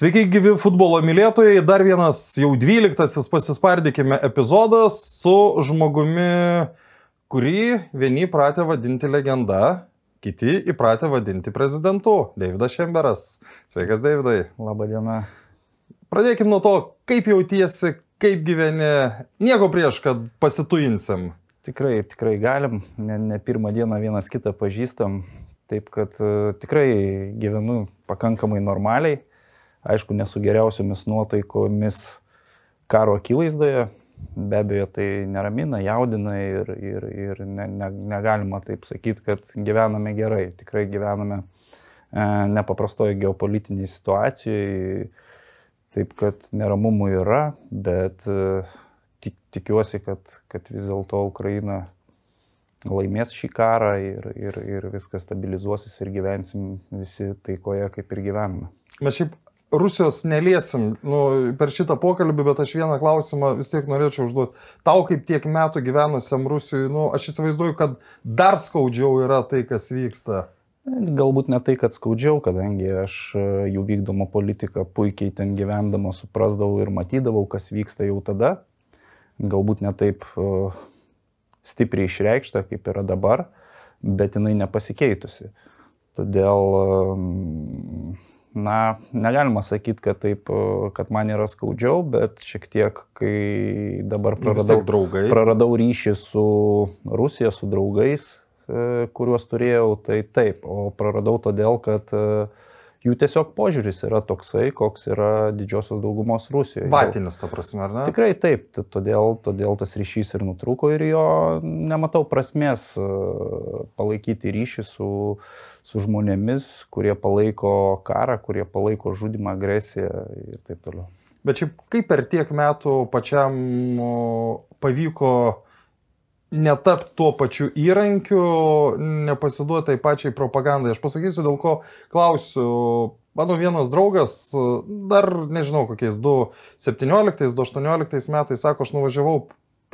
Sveiki, gyvi futbolo mylėtojai. Dar vienas jau dvyliktasis pasispardykime epizodas su žmogumi, kurį vieni pratė vadinti legenda, kiti įpratę vadinti prezidentu. Davidas Šemberas. Sveikas, Davidai. Labadiena. Pradėkime nuo to, kaip jautiesi, kaip gyveni. Nieko prieš, kad pasituinsim. Tikrai, tikrai galim. Ne, ne pirmą dieną vienas kitą pažįstam. Taip kad uh, tikrai gyvenu pakankamai normaliai aišku, nesu geriausiomis nuotaikomis karo akivaizdoje, be abejo, tai neramina, jaudina ir, ir, ir ne, ne, negalima taip sakyti, kad gyvename gerai, tikrai gyvename e, nepaprastoje geopolitiniai situacijoje, taip kad neramumų yra, bet e, tik, tikiuosi, kad, kad vis dėlto Ukraina laimės šį karą ir, ir, ir viskas stabilizuosis ir gyvensim visi taikoje, kaip ir gyvename. Mes šiaip Rusijos neliesim nu, per šitą pokalbį, bet aš vieną klausimą vis tiek norėčiau užduoti. Tau kaip tiek metų gyvenusiam Rusijoje, nu, aš įsivaizduoju, kad dar skaudžiau yra tai, kas vyksta. Galbūt ne tai, kad skaudžiau, kadangi aš e, jų vykdomą politiką puikiai ten gyvendama suprasdavau ir matydavau, kas vyksta jau tada. Galbūt ne taip uh, stipriai išreikšta, kaip yra dabar, bet jinai nepasikeitusi. Todėl um, na, negalima sakyti, kad taip, kad man yra skaudžiau, bet šiek tiek, kai dabar Nu, praradau, praradau ryšį su Rusija, su draugais, e, kuriuos turėjau, tai taip, o praradau todėl, kad uh, jų tiesiog požiūris yra toksai, koks yra didžiosios daugumos Rusijoje. Vatinis, ta prasme, ar ne? Tikrai taip, todėl, todėl tas ryšys ir nutrūko ir jo nematau prasmės e, palaikyti ryšį su, su žmonėmis, kurie palaiko karą, kurie palaiko žudimą, agresiją ir taip toliau. Bet šiaip kaip per tiek metų pačiam pavyko netapti tuo pačiu įrankiu, nepasiduoti tai pačiai propagandai. Aš pasakysiu, dėl ko klausiu. Mano vienas draugas, dar nežinau, kokiais 2017-2018 metais, sako, aš nuvažiavau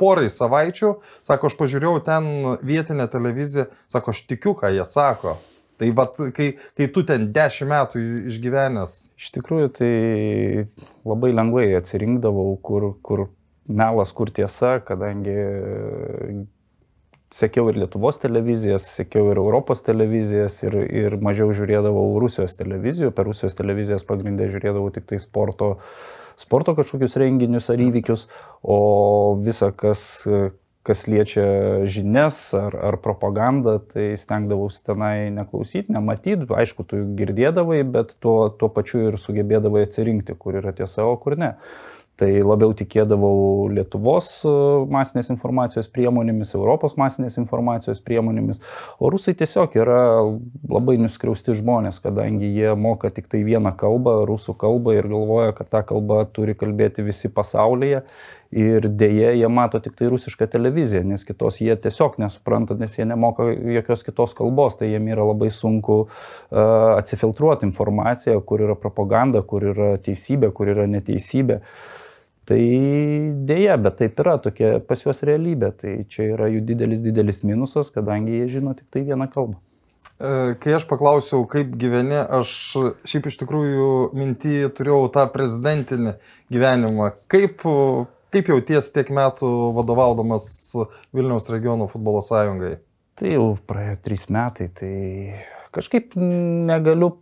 porai savaičių, sako, aš pažiūrėjau ten vietinę televiziją, sako, aš tikiu, ką jie sako. Tai vat, kai, kai tu ten dešimt metų išgyvenęs. Iš tikrųjų, tai labai lengvai atsirinkdavau, kur, kur melas, kur tiesa, kadangi sekiau ir Lietuvos televizijas, sekiau ir Europos televizijas ir, ir mažiau žiūrėdavau Rusijos televizijų. Per Rusijos televizijas pagrindę žiūrėdavau tik tai sporto, sporto kažkokius renginius ar įvykius, o visa, kas, kas liečia žinias ar, ar propagandą, tai stengdavausi tenai neklausyti, nematyti. Aišku, tu girdėdavai, bet tuo, tuo pačiu ir sugebėdavai atsirinkti, kur yra tiesa, o kur ne tai labiau tikėdavau Lietuvos e, masinės informacijos priemonėmis, Europos masinės informacijos priemonėmis, o rusai tiesiog yra labai nuskriausti žmonės, kadangi jie moka tik tai vieną kalbą, rusų kalbą ir galvoja, kad tą kalbą turi kalbėti visi pasaulyje. Ir dėje jie mato tik tai rusišką televiziją, nes kitos jie tiesiog nesupranta, nes jie nemoka jokios kitos kalbos, tai jiem yra labai sunku uh, atsifiltruoti informaciją, kur yra propaganda, kur yra teisybė, kur yra neteisybė. Uh, Tai dėja, bet taip yra tokia pas juos realybė. Tai čia yra jų didelis, didelis minusas, kadangi jie žino tik tai vieną kalbą. E, kai aš paklausiau, kaip gyveni, aš šiaip iš tikrųjų mintį turėjau tą prezidentinį gyvenimą. Kaip, kaip jau ties tiek metų vadovaudamas Vilniaus regiono futbolo sąjungai? Tai jau praėjo trys metai, tai kažkaip negaliu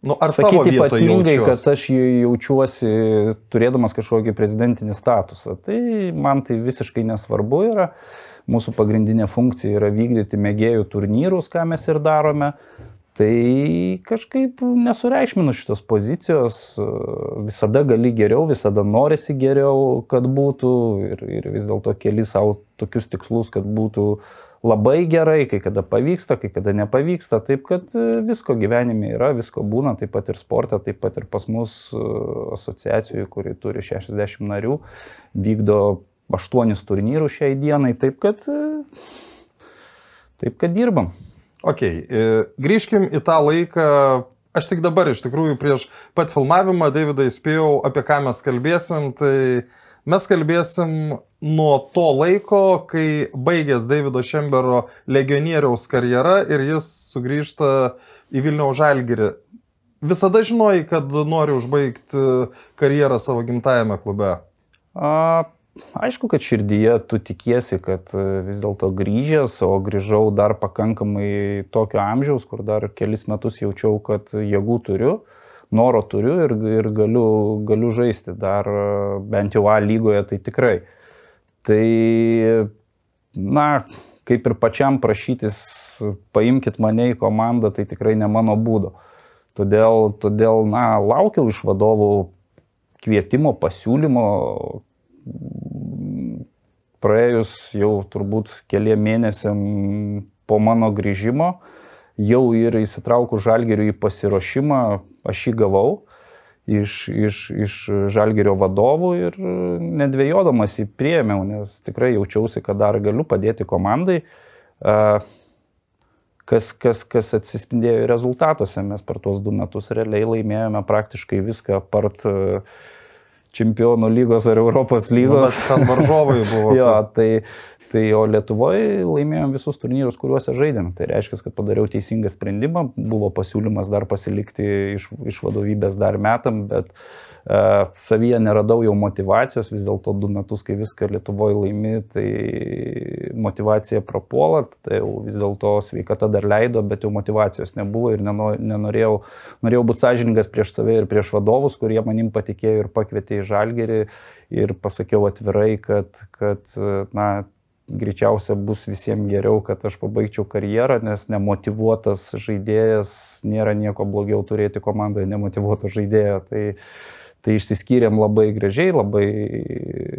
Nu, ar sakyti ypatingai, kad aš jaučiuosi turėdamas kažkokį prezidentinį statusą. Tai man tai visiškai nesvarbu yra. Mūsų pagrindinė funkcija yra vykdyti mėgėjų turnyrus, ką mes ir darome. Tai kažkaip nesureikšminu šitos pozicijos, visada gali geriau, visada norisi geriau, kad būtų ir, ir vis dėlto keli savo tokius tikslus, kad būtų uh, labai gerai, kai kada pavyksta, kai kada nepavyksta, taip kad e, visko gyvenime yra, visko būna, taip pat ir sporte, taip pat ir pas mus e, asociacijų, kuri turi 60 narių, vykdo 8 turnyrų šiai dienai, taip kad, e, taip kad dirbam. Ok, grįžkim į tą laiką. Aš tik dabar iš tikrųjų prieš pat filmavimą Davidą įspėjau, apie ką mes kalbėsim. Tai uh, Mes kalbėsim nuo to laiko, kai baigęs Davido Šembero legionieriaus karjerą ir jis sugrįžta į Vilniaus Žalgirį. visada žinojai, kad nori užbaigti karjerą savo gimtajame klube? A, aišku, kad širdyje tu tikiesi, kad e, vis dėlto grįžęs, o grįžau dar pakankamai tokio amžiaus, kur dar kelis metus jaučiau, kad jėgų turiu, noro turiu ir, ir galiu, galiu žaisti dar bent jau A lygoje, tai tikrai. Tai, na, kaip ir pačiam prašytis, paimkite mane į komandą, tai tikrai ne mano būdo. Todėl, todėl na, laukiau iš vadovų kvietimo, pasiūlymo. Praėjus jau turbūt keliam mėnesiam po mano grįžimo, jau ir įsitraukus žalgeriu į pasiruošimą, aš jį gavau iš, iš, iš žalgerio vadovų ir nedvėjodamas jį priėmiau, nes tikrai jaučiausi, kad dar galiu padėti komandai. Uh, kas, kas, kas atsispindėjo rezultatuose. Mes per tuos du metus realiai laimėjome praktiškai viską part e, čempionų lygos ar Europos lygos. Nu, ten varžovai buvo. jo, tai, Tai o Lietuvoje laimėjom visus turnyrus, kuriuose žaidėm. Tai reiškia, kad padariau teisingą sprendimą. Buvo pasiūlymas dar pasilikti iš, iš vadovybės dar metam, bet uh, savyje neradau jau motivacijos. Vis dėlto du metus, kai viską Lietuvoje laimi, tai motivacija prapuola. Tai jau vis dėlto sveikata dar leido, bet jau motivacijos nebuvo ir nenorėjau, norėjau būti sąžiningas prieš save ir prieš vadovus, kurie manim patikėjo ir pakvietė į žalgerį. Ir pasakiau atvirai, kad, kad na, greičiausia bus visiems geriau, kad aš pabaigčiau karjerą, nes nemotivuotas žaidėjas nėra nieko blogiau turėti komandoje nemotivuotą žaidėją. Tai, tai išsiskyrėm labai gražiai, labai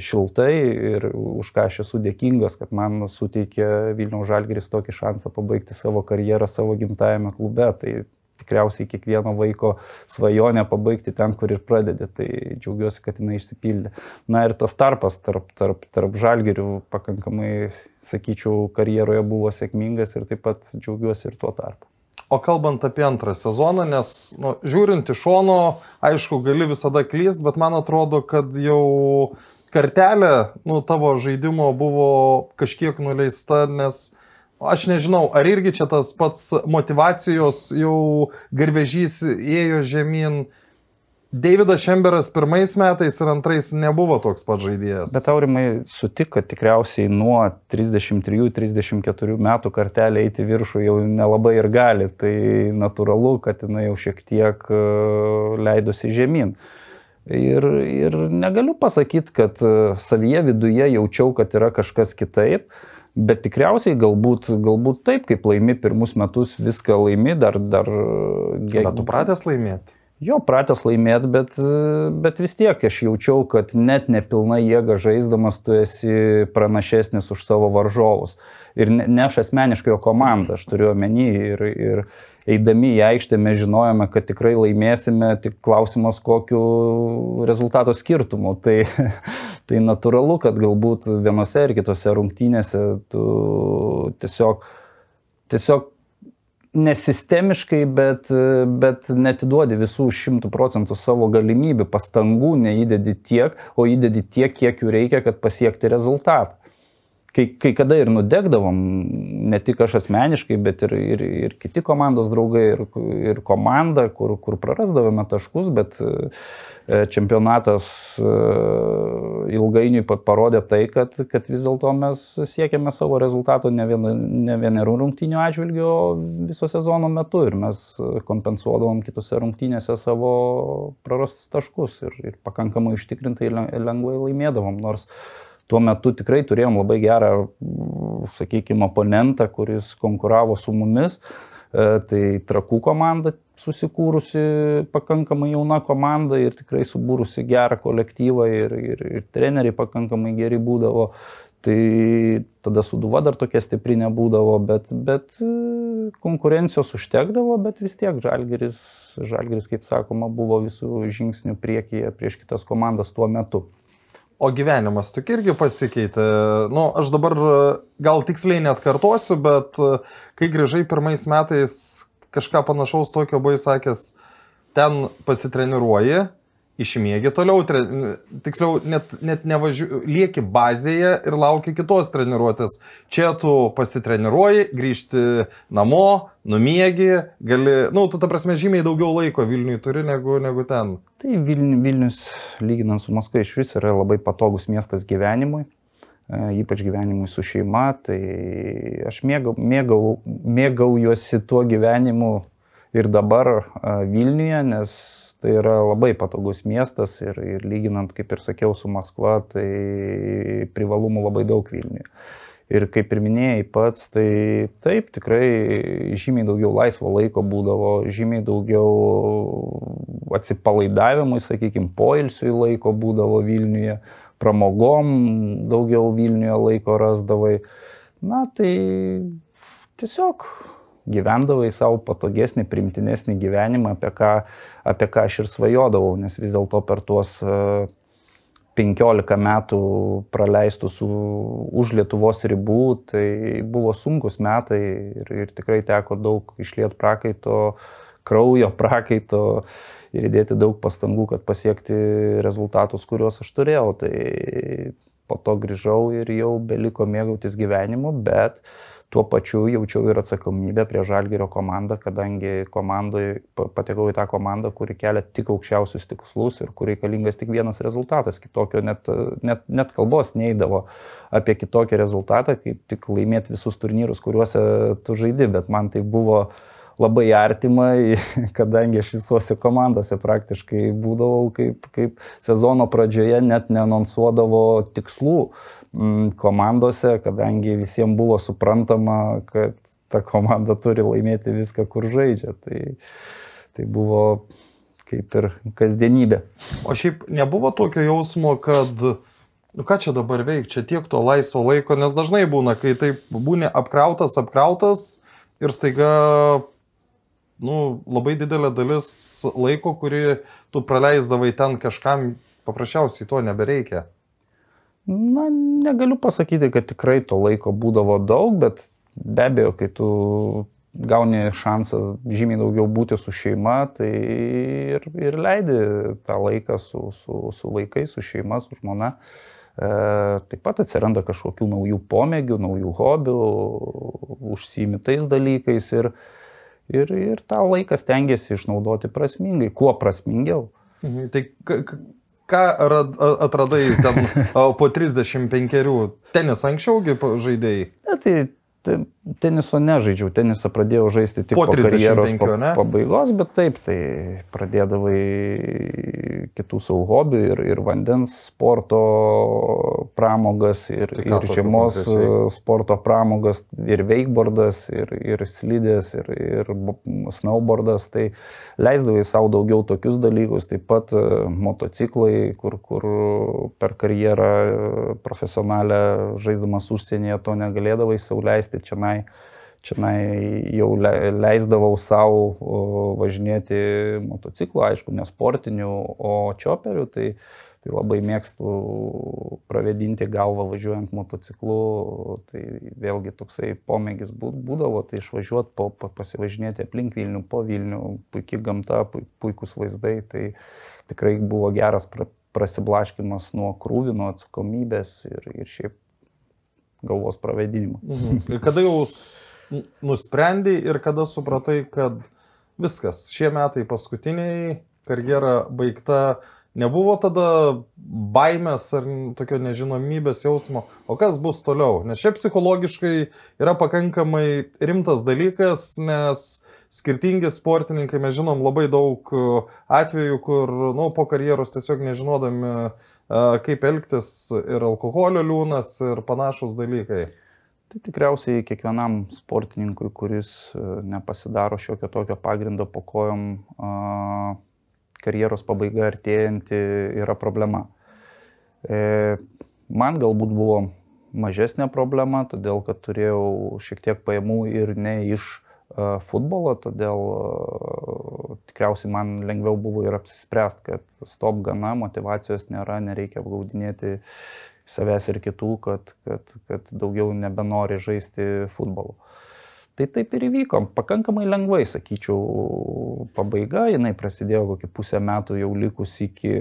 šiltai ir už ką aš esu dėkingas, kad man suteikė Vilniaus Žalgeris tokį šansą pabaigti savo karjerą savo gimtajame klube. Tai tikriausiai kiekvieno vaiko svajonė pabaigti ten, kur ir pradedi. Tai džiaugiuosi, kad jinai išsipildė. Na ir tas tarpas tarp, tarp, tarp žalgerių pakankamai, sakyčiau, karjeroje buvo sėkmingas ir taip pat džiaugiuosi ir tuo tarpu. O kalbant apie antrą sezoną, nes nu, žiūrint iš šono, aišku, gali visada klyst, bet man atrodo, kad jau kartelė nu, tavo žaidimo buvo kažkiek nuleista, nes Aš nežinau, ar irgi čia tas pats motivacijos jau garvežys ėjo žemyn. Davidas Šemberas pirmais metais ir antrais nebuvo toks pat žaidėjas. Bet aurimai sutik, kad tikriausiai nuo 33-34 metų kartelė eiti viršų jau nelabai ir gali. Tai natūralu, kad jinai jau šiek tiek e, leidosi žemyn. Ir, ir negaliu pasakyti, kad e, savyje viduje jaučiau, kad yra kažkas kitaip. Bet tikriausiai galbūt, galbūt taip, kaip laimi pirmus metus, viską laimi, dar... dar Bet tu pratęs laimėti? Jo, pratęs laimėti, bet, bet vis tiek aš jaučiau, kad net nepilna jėga žaisdamas tu esi pranašesnis už savo varžovus. Ir ne, ne aš asmeniškai, o komanda, aš turiu omeny. Ir, ir eidami į aikštę mes žinojome, kad tikrai laimėsime, tik klausimas kokiu rezultato skirtumu. Tai, tai natūralu, kad galbūt vienose ir kitose rungtynėse tu tiesiog, tiesiog nesistemiškai, bet, bet netiduodi visų šimtų procentų savo galimybių, pastangų neįdedi tiek, o įdedi tiek, kiek jų reikia, kad pasiekti rezultatą. Kai, kai kada ir nudegdavom, ne tik aš asmeniškai, bet ir, ir, ir kiti komandos draugai, ir, ir komanda, kur, kur prarasdavome taškus, bet E, čempionatas e, ilgainiui parodė tai, kad, kad vis dėlto mes siekiame savo rezultato ne, vien, ne vienerų rungtynių atžvilgių, o viso sezono metu ir mes kompensuodavom kitose rungtynėse savo prarastus taškus ir, ir pakankamai užtikrintai lengvai laimėdavom. Nors tuo metu tikrai turėjom labai gerą, sakykime, oponentą, kuris konkuravo su mumis. E, tai trakų komanda susikūrusi pakankamai jauna komanda ir tikrai subūrusi gerą kolektyvą ir, ir, ir treneriai pakankamai geri būdavo. Tai tada suduva dar tokia stipri nebūdavo, bet, bet e, konkurencijos užtekdavo, bet vis tiek Žalgeris, Žalgeris, kaip sakoma, buvo visų žingsnių priekyje prieš kitas komandas tuo metu. O gyvenimas tik irgi pasikeitė. Nu, aš dabar gal tiksliai net kartosiu, bet e, kai grįžai pirmais metais kažką panašaus tokio buvai sakęs, ten pasitreniruoji išmėgi toliau, tre, tiksliau, net, net nevažiuoji, lieki bazėje ir lauki kitos treniruotės. Čia tu pasitreniruoji, grįžti namo, numiegi, gali, na, nu, tu ta prasme žymiai daugiau laiko Vilniui turi negu, negu ten. Tai Vilnius, lyginant su Maskva, iš vis yra labai patogus miestas gyvenimui e, ypač gyvenimui su šeima, tai aš mėgau, mėgau, mėgaujuosi tuo gyvenimu ir dabar Vilniuje, nes tai yra labai patogus miestas ir, ir lyginant, kaip ir sakiau, su Maskva, tai privalumų labai daug Vilniuje. Ir kaip ir minėjai pats, tai taip, tikrai žymiai daugiau laisvo laiko būdavo, žymiai daugiau atsipalaidavimui, sakykime, poilsiui laiko būdavo Vilniuje, pramogom daugiau Vilniuje laiko rasdavai. Na tai tiesiog gyvendavai savo patogesnį, primtinesnį gyvenimą, apie ką, apie ką aš ir svajodavau, nes vis dėlto per tuos 15 e, metų praleistų su, už Lietuvos ribų, tai buvo sunkus metai ir, ir tikrai teko daug išliet prakaito, kraujo prakaito ir įdėti daug pastangų, kad pasiekti rezultatus, kuriuos aš turėjau. Tai po to grįžau ir jau beliko mėgautis gyvenimu, bet uh, tuo pačiu jaučiau ir atsakomybę prie Žalgirio komandą, kadangi komandai patekau į tą komandą, kuri kelia tik aukščiausius tikslus ir kur reikalingas tik vienas rezultatas, kitokio net, net, net kalbos neįdavo apie kitokį rezultatą, kaip tik laimėti visus turnyrus, kuriuose tu žaidi, bet man tai buvo labai artima, kadangi aš visuose komandose praktiškai būdavau kaip, kaip sezono pradžioje net nenonsuodavo tikslų Mm, komandose, kadangi visiems buvo suprantama, kad ta komanda turi laimėti viską, kur žaidžia. Tai, tai buvo kaip ir kasdienybė. O šiaip nebuvo tokio jausmo, kad, nu ką čia dabar veik, čia tiek to laisvo laiko, nes dažnai būna, kai taip būni apkrautas, apkrautas ir staiga, nu, labai didelė dalis laiko, kurį tu praleisdavai ten kažkam, paprasčiausiai to nebereikia. Na, negaliu pasakyti, kad tikrai to laiko būdavo daug, bet be abejo, kai tu gauni šansą žymiai daugiau būti su šeima, tai ir, ir leidi tą laiką su, su, su vaikais, su šeima, su žmona. E, taip pat atsiranda kažkokių naujų pomėgių, naujų hobių, užsimi tais dalykais ir, ir, ir tą laiką stengiasi išnaudoti prasmingai, kuo prasmingiau. Mhm, tai ką atradai ten po 35? Tenis anksčiaugi žaidėjai? Ne, tai Teniso nežaidžiau, tenisą pradėjau žaisti tik po, po karjeros pa, pabaigos, bet taip, tai pradėdavai kitų savo hobių ir, ir vandens sporto pramogas, ir, tai ir žiemos sporto pramogas, ir wakeboardas, ir, ir slidės, ir, ir snowboardas, tai leisdavai savo daugiau tokius dalykus, taip pat e, motociklai, kur, kur per karjerą profesionalę žaisdamas užsienyje to negalėdavai sauliaisti leisti čionai. Čionai jau leisdavau savo važinėti motociklu, aišku, ne sportiniu, o čioperiu, tai, tai labai mėgstu pravedinti galvą važiuojant motociklu, tai vėlgi toksai pomėgis būdavo, tai išvažiuoti, po, pasivažinėti aplink Vilnių, po Vilnių, puikiai gamta, puikus vaizdai, tai tikrai buvo geras prasiblaškimas nuo krūvį, nuo atsakomybės ir, ir šiaip galvos pravedinimu. Mhm. Ir kada jau nusprendai ir kada supratai, kad viskas, šie metai paskutiniai, karjera baigta, nebuvo tada baimės ar tokio nežinomybės jausmo, o kas bus toliau? Nes šiaip psichologiškai yra pakankamai rimtas dalykas, nes skirtingi sportininkai, mes žinom labai daug atvejų, kur nu, po karjeros tiesiog nežinodami kaip elgtis ir alkoholio liūnas ir panašus dalykai. Tai tikriausiai kiekvienam sportininkui, kuris e, nepasidaro šiokio tokio pagrindo po kojom, karjeros pabaiga artėjanti yra problema. E, man galbūt buvo mažesnė problema, todėl kad turėjau šiek tiek pajamų ir ne iš futbolo, todėl tikriausiai man lengviau buvo ir apsispręsti, kad stop gana, motivacijos nėra, nereikia apgaudinėti savęs ir kitų, kad, kad, kad daugiau nebenori žaisti futbolu. Tai taip ir įvyko, pakankamai lengvai, sakyčiau, pabaiga, jinai prasidėjo kokį pusę metų jau likus iki,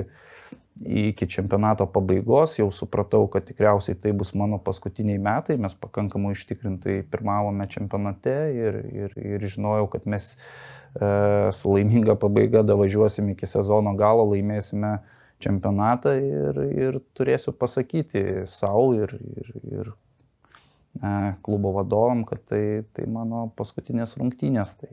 iki čempionato pabaigos, jau supratau, kad tikriausiai tai bus mano paskutiniai metai, mes pakankamai ištikrintai pirmavome čempionate ir, ir, ir žinojau, kad mes e, su laiminga pabaiga davažiuosim iki sezono galo, laimėsime čempionatą ir, ir turėsiu pasakyti savo ir, ir, ir klubo vadovam, kad tai, tai mano paskutinės rungtynės. Tai...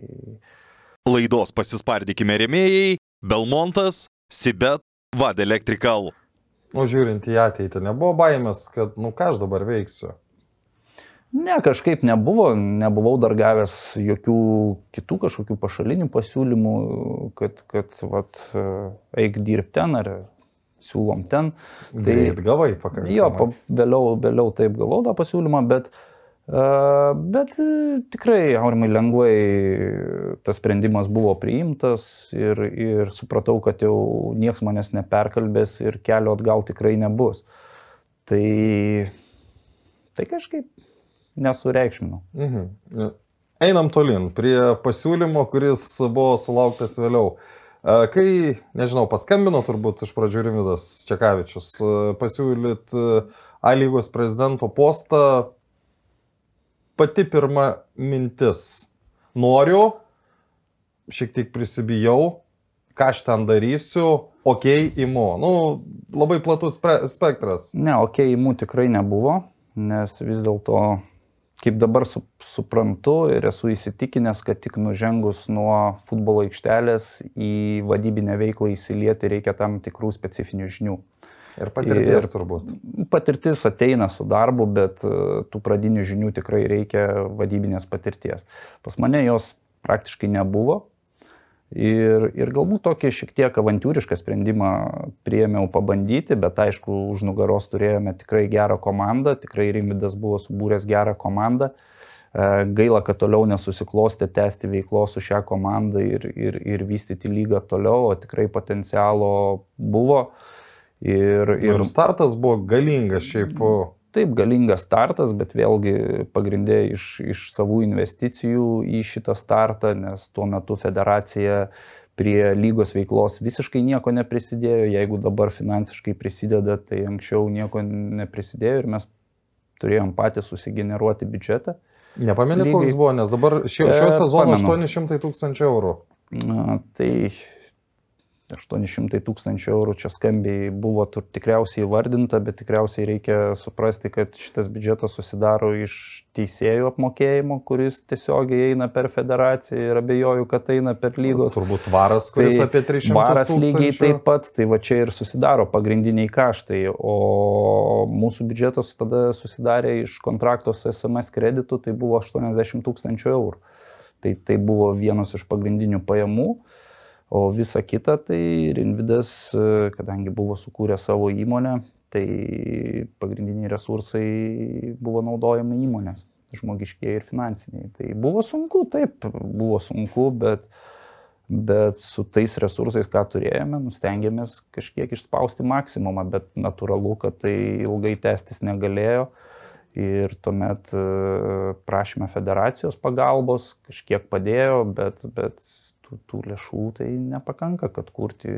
Laidos pasispardykime remėjai - Belmontas, Sibet, Vad Electrical. O žiūrint į ateitį, nebuvo baimės, kad, nu ką aš dabar veiksiu? Ne, kažkaip nebuvo, nebuvau dar gavęs jokių kitų kažkokių pašalinių pasiūlymų, kad, kad vat, eik dirbti ten ar siūlom ten. Tai Greit gavai pakankamai. Jo, pa, vėliau, vėliau taip gavau tą pasiūlymą, bet, uh, bet tikrai, aurimai, lengvai tas sprendimas buvo priimtas ir, ir supratau, kad jau nieks manęs neperkalbės ir kelio atgal tikrai nebus. Tai, tai kažkaip nesureikšminau. Mhm. Einam tolin prie pasiūlymo, kuris buvo sulauktas vėliau. Kai, nežinau, paskambino turbūt iš pradžių Rimidas Čekavičius pasiūlyt A lygos prezidento postą, pati pirma mintis. Noriu, šiek tiek prisibijau, ką aš ten darysiu, okay, imu. Nu, labai platus spektras. Ne, okay, imu tikrai nebuvo, nes vis dėlto kaip dabar su, suprantu ir esu įsitikinęs, kad tik nužengus nuo futbolo aikštelės į vadybinę veiklą įsilieti reikia tam tikrų specifinių žinių. Ir patirtis ir turbūt. Patirtis ateina su darbu, bet e, tų pradinių žinių tikrai reikia vadybinės patirties. Pas mane jos praktiškai nebuvo, Ir, ir galbūt tokį šiek tiek avantūrišką sprendimą priėmiau pabandyti, bet aišku, už nugaros turėjome tikrai gerą komandą, tikrai Rimvidas buvo subūręs gerą komandą. E, gaila, kad toliau nesusiklostė tęsti veiklos su šią komandą ir, ir, ir vystyti lygą toliau, o tikrai potencialo buvo. Ir, ir... ir startas buvo galingas šiaip taip galingas startas, bet vėlgi pagrindė iš, iš savų investicijų į šitą startą, nes tuo metu federacija prie lygos veiklos visiškai nieko neprisidėjo, jeigu dabar finansiškai prisideda, tai anksčiau nieko neprisidėjo ir mes turėjom patys susigeneruoti biudžetą. Nepamenu, koks buvo, nes dabar šio, šio e, sezono 800 tūkstančių eurų. Na, tai 800 tūkstančių eurų čia skambiai buvo tur, tikriausiai įvardinta, bet tikriausiai reikia suprasti, kad šitas biudžetas susidaro iš teisėjų apmokėjimo, kuris tiesiogiai eina per federaciją ir abejoju, kad eina per lygos. Turbūt varas, kuris tai apie 300 varas lygiai taip pat, tai va čia ir susidaro pagrindiniai kaštai, o mūsų biudžetas tada susidarė iš kontrakto su SMS kreditu, tai buvo 80 tūkstančių eurų. Tai, tai buvo vienas iš pagrindinių pajamų. O visa kita, tai Rinvidas, e, kadangi buvo sukūrę savo įmonę, tai pagrindiniai resursai buvo naudojami įmonės, žmogiškiai ir finansiniai. Tai buvo sunku, taip, buvo sunku, bet, bet su tais resursais, ką turėjome, nustengėmės kažkiek išspausti maksimumą, bet natūralu, kad tai ilgai tęstis negalėjo. Ir tuomet e, prašėme federacijos pagalbos, kažkiek padėjo, bet, bet tų, tų lėšų tai nepakanka, kad kurti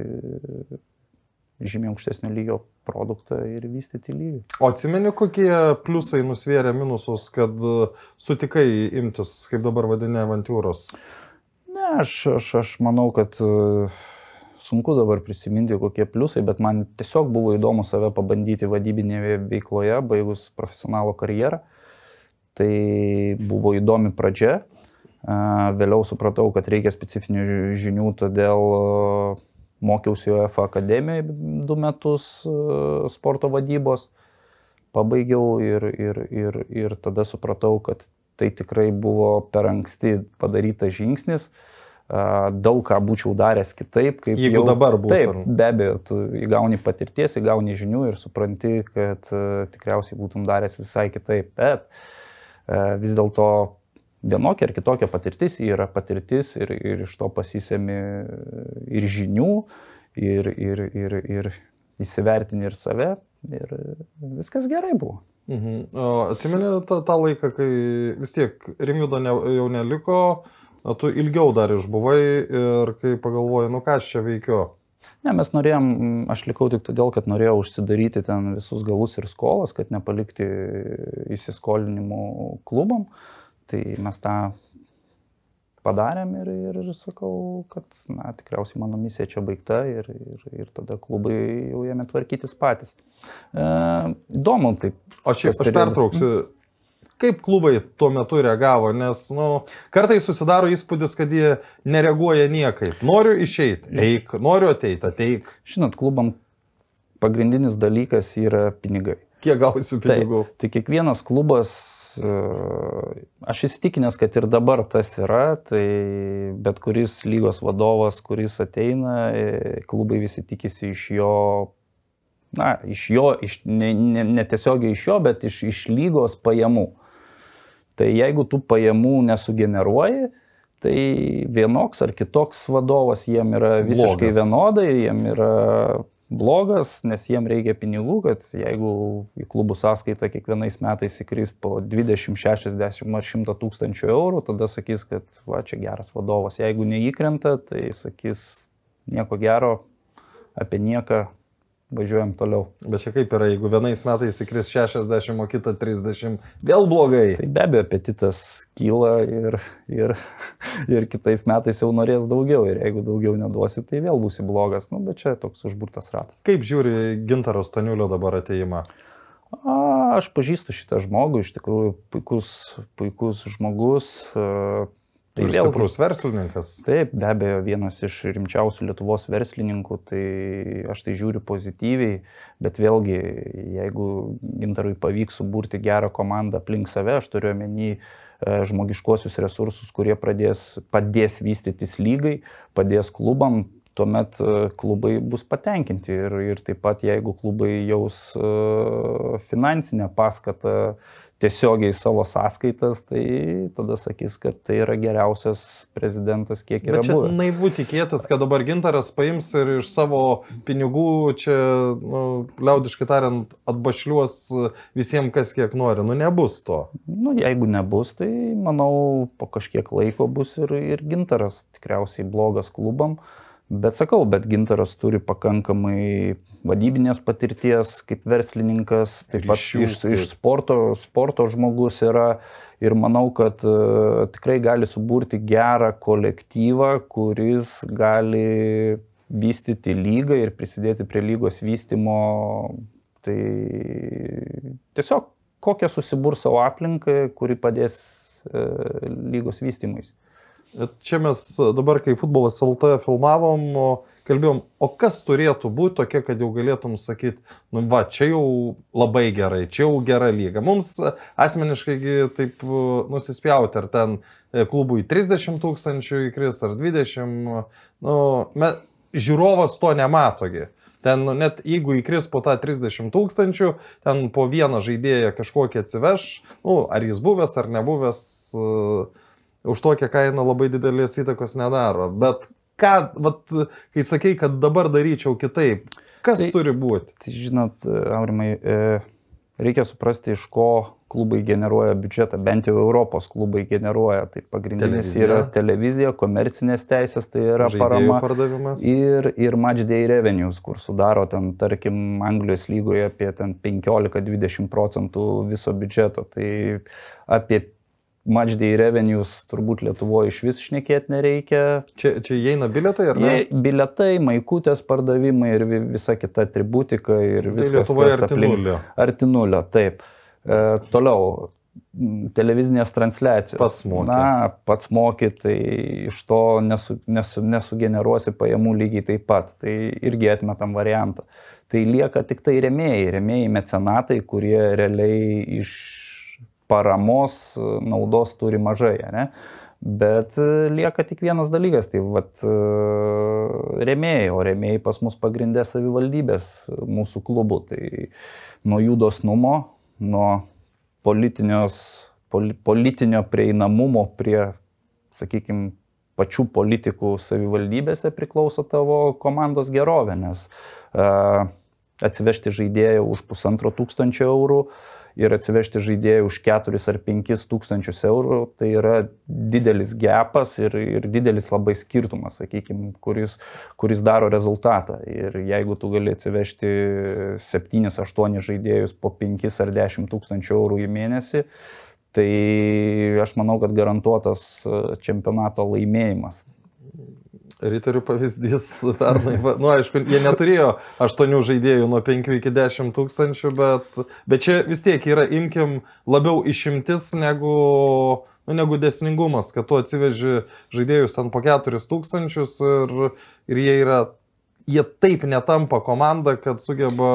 žymiai aukštesnio lygio produktą ir vystyti lygį. O atsimeni, kokie pliusai nusvėrė minusus, kad sutikai imtis, kaip dabar vadinė, avantūros? Ne, aš, aš, aš manau, kad sunku dabar prisiminti, kokie pliusai, bet man tiesiog buvo įdomu save pabandyti vadybinėje veikloje, baigus profesionalo karjerą. Tai buvo įdomi pradžia, Vėliau supratau, kad reikia specifinių žinių, todėl mokiausi UEFA akademijoje du metus sporto vadybos, pabaigiau ir, ir, ir, ir tada supratau, kad tai tikrai buvo per anksti padarytas žingsnis. Daug ką būčiau daręs kitaip, kaip Jeigu jau dabar būtų. Taip, be abejo, tu įgauni patirties, įgauni žinių ir supranti, kad tikriausiai būtum daręs visai kitaip, bet vis dėlto vienokia ar kitokia patirtis yra patirtis ir, ir iš to pasisemi ir žinių, ir, ir, ir, ir įsivertini ir save, ir viskas gerai buvo. Mhm. Atsimeni tą, tą laiką, kai vis tiek Rimjudo ne, jau neliko, tu ilgiau dar išbuvai ir kai pagalvojai, nu ką aš čia veikiu. Ne, mes norėjom, aš likau tik todėl, kad norėjau užsidaryti ten visus galus ir skolas, kad nepalikti įsiskolinimų klubam. Tai mes tą padarėm ir, ir, ir sakau, kad, na, tikriausiai mano misija čia baigta ir, ir, ir tada klubai jau ėmė tvarkytis patys. E, įdomu, taip. Aš, šiaip- aš periodas. pertrauksiu. Kaip klubai tuo metu reagavo, nes, nu, kartais susidaro įspūdis, kad jie nereaguoja niekaip. Noriu išeiti, eik, noriu ateiti, ateik. Žinot, klubam pagrindinis dalykas yra pinigai. Kiek gausiu pinigų. Taip, tai kiekvienas klubas, aš įsitikinęs, kad ir dabar tas yra, tai bet kuris lygos vadovas, kuris ateina, e, klubai visi tikisi iš jo, na, iš jo, iš, ne, ne, ne tiesiogiai iš jo, bet iš, iš lygos pajamų. Tai jeigu tu pajamų nesugeneruoji, tai vienoks ar kitoks vadovas jiem yra visiškai Blogas. vienodai, jiem yra blogas, nes jiem reikia pinigų, kad jeigu į klubų sąskaitą kiekvienais metais įkris po 20, 60 ar 100 tūkstančių eurų, tada sakys, kad va čia geras vadovas. Jeigu neįkrenta, tai sakys nieko gero, apie nieką, važiuojam toliau. Bet čia kaip yra, jeigu vienais metais įkris 60, o kitą 30, vėl blogai. Tai be abejo, apetitas kyla ir, ir, ir kitais metais jau norės daugiau ir jeigu daugiau neduosi, tai vėl būsi blogas. Nu, bet čia toks užburtas ratas. Kaip žiūri Gintaro Staniulio dabar ateimą? A, aš pažįstu šitą žmogų, iš tikrųjų puikus, puikus žmogus. a, Tai Ir vėlgi- stiprus verslininkas. Taip, be abejo, vienas iš rimčiausių Lietuvos verslininkų, tai aš tai žiūriu pozityviai, bet vėlgi, jeigu gintarui pavyks suburti gerą komandą aplink save, aš turiu omeny e, žmogiškuosius resursus, kurie pradės, padės vystytis lygai, padės klubam, tuomet e, klubai bus patenkinti ir, ir taip pat jeigu klubai jaus e, finansinę paskatą tiesiogiai savo sąskaitas, tai tada sakys, kad tai yra geriausias prezidentas, kiek yra Bet čia buvę. naivu tikėtis, kad dabar Gintaras paims ir iš savo pinigų čia, nu, liaudiškai tariant, atbašliuos visiems kas kiek nori. Nu, nebus to. Nu, jeigu nebus, tai manau, po kažkiek laiko bus ir, ir gintaras tikriausiai blogas klubam. Bet sakau, bet gintaras turi pakankamai vadybinės patirties kaip verslininkas, taip pat Ryšių, iš, iš sporto, sporto žmogus yra. Ir manau, kad uh, tikrai gali suburti gerą kolektyvą, kuris gali vystyti lygą ir prisidėti prie lygos vystimo. Tai tiesiog kokią susibur savo aplinką, kuri padės uh, lygos vystymui. Čia mes dabar, kai futbolas LT filmavom, kalbėjom, o kas turėtų būti tokia, kad jau galėtum sakyti, nu va, čia jau labai gerai, čia jau gera lyga. Mums asmeniškai gi taip e, nusispjauti, ar ten e, klubui 30 tūkstančių įkris, ar 20, nu, me, žiūrovas to nematogi. Ten nu, net jeigu įkris po tą 30 tūkstančių, ten po vieną žaidėją kažkokį atsiveš, nu, ar jis buvęs ar nebuvęs, uh, už tokią kainą labai didelės įtakos nedaro. Bet ką, vat, kai sakai, kad dabar daryčiau kitaip, kas tai, turi būti? Tai žinot, Aurimai, e, reikia suprasti, iš ko klubai generuoja biudžetą, bent jau Europos klubai generuoja. Tai pagrindinis Televizija. yra televizija, komercinės teisės, tai yra Žaidėjų parama. pardavimas. Ir, ir match day revenues, kur sudaro ten, tarkim, Anglijos lygoje apie ten 15-20 procentų viso biudžeto. Tai apie match day revenues turbūt Lietuvoje iš vis šnekėti nereikia. Čia, čia įeina biletai, ar ne? Jie, biletai, maikutės pardavimai ir vi- visa kita atributika ir Tai viskas. Lietuvoje kas arti aplink- nulio. Arti nulio, taip. E, toliau, televizinės transliacijos. Pats moki. Na, pats moki, tai iš to nesu, nesu, nesugeneruosi pajamų lygiai taip pat. Tai irgi atmetam variantą. Tai lieka tik tai remėjai, remėjai mecenatai, kurie realiai iš paramos e, naudos turi mažai, ne? Bet e, lieka tik vienas dalykas, tai vat e, remėjai, o remėjai pas mus pagrindė savivaldybės mūsų klubų. Tai nuo jų dosnumo, nuo poli, politinio prieinamumo prie, sakykime, pačių politikų savivaldybėse priklauso tavo komandos gerovė, nes uh, atsivežti žaidėją už pusantro tūkstančio eurų ir atsivežti žaidėjų už 4 ar 5 tūkstančius eurų, tai yra didelis gepas ir, ir didelis labai skirtumas, sakykime, kuris, kuris daro rezultatą. Ir jeigu tu gali atsivežti 7-8 žaidėjus po 5 ar 10 tūkstančių eurų į mėnesį, tai aš manau, kad garantuotas čempionato laimėjimas. Riterių pavyzdys pernai, nu aišku, jie neturėjo aštuonių žaidėjų nuo 5 iki 10 tūkstančių, bet, bet čia vis tiek yra, imkim, labiau išimtis negu, nu, negu desningumas, kad tu atsiveži žaidėjus ten po 4 tūkstančius ir, ir jie yra jie taip netampa komanda, kad sugeba.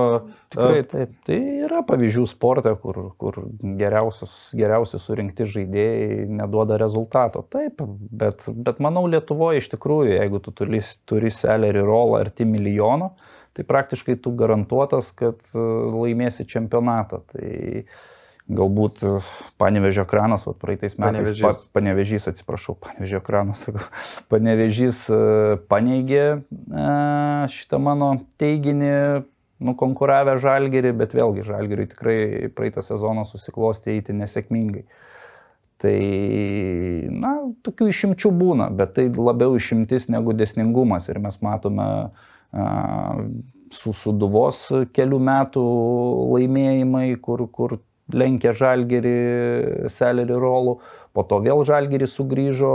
Tikrai e, taip. Tai yra pavyzdžių sporte, kur, kur geriausius surinkti žaidėjai neduoda rezultato. Taip, bet, bet manau Lietuvoje iš tikrųjų, jeigu tu turi, turi selerį rolą arti milijono, tai praktiškai tu garantuotas, kad e, laimėsi čempionatą. Tai, galbūt e, panevežio kranas, o praeitais metais panevežys, pa, panevežys atsiprašau, panevežio kranas, panevežys e, paneigė e, šitą mano teiginį, nukonkuravę žalgerį, bet vėlgi žalgeriui tikrai praeitą sezoną susiklostė įti nesėkmingai. Tai, na, tokių išimčių būna, bet tai labiau išimtis negu desningumas ir mes matome a, su suduvos kelių metų laimėjimai, kur, kur lenkė žalgerį selerį rolų, po to vėl žalgeris sugrįžo,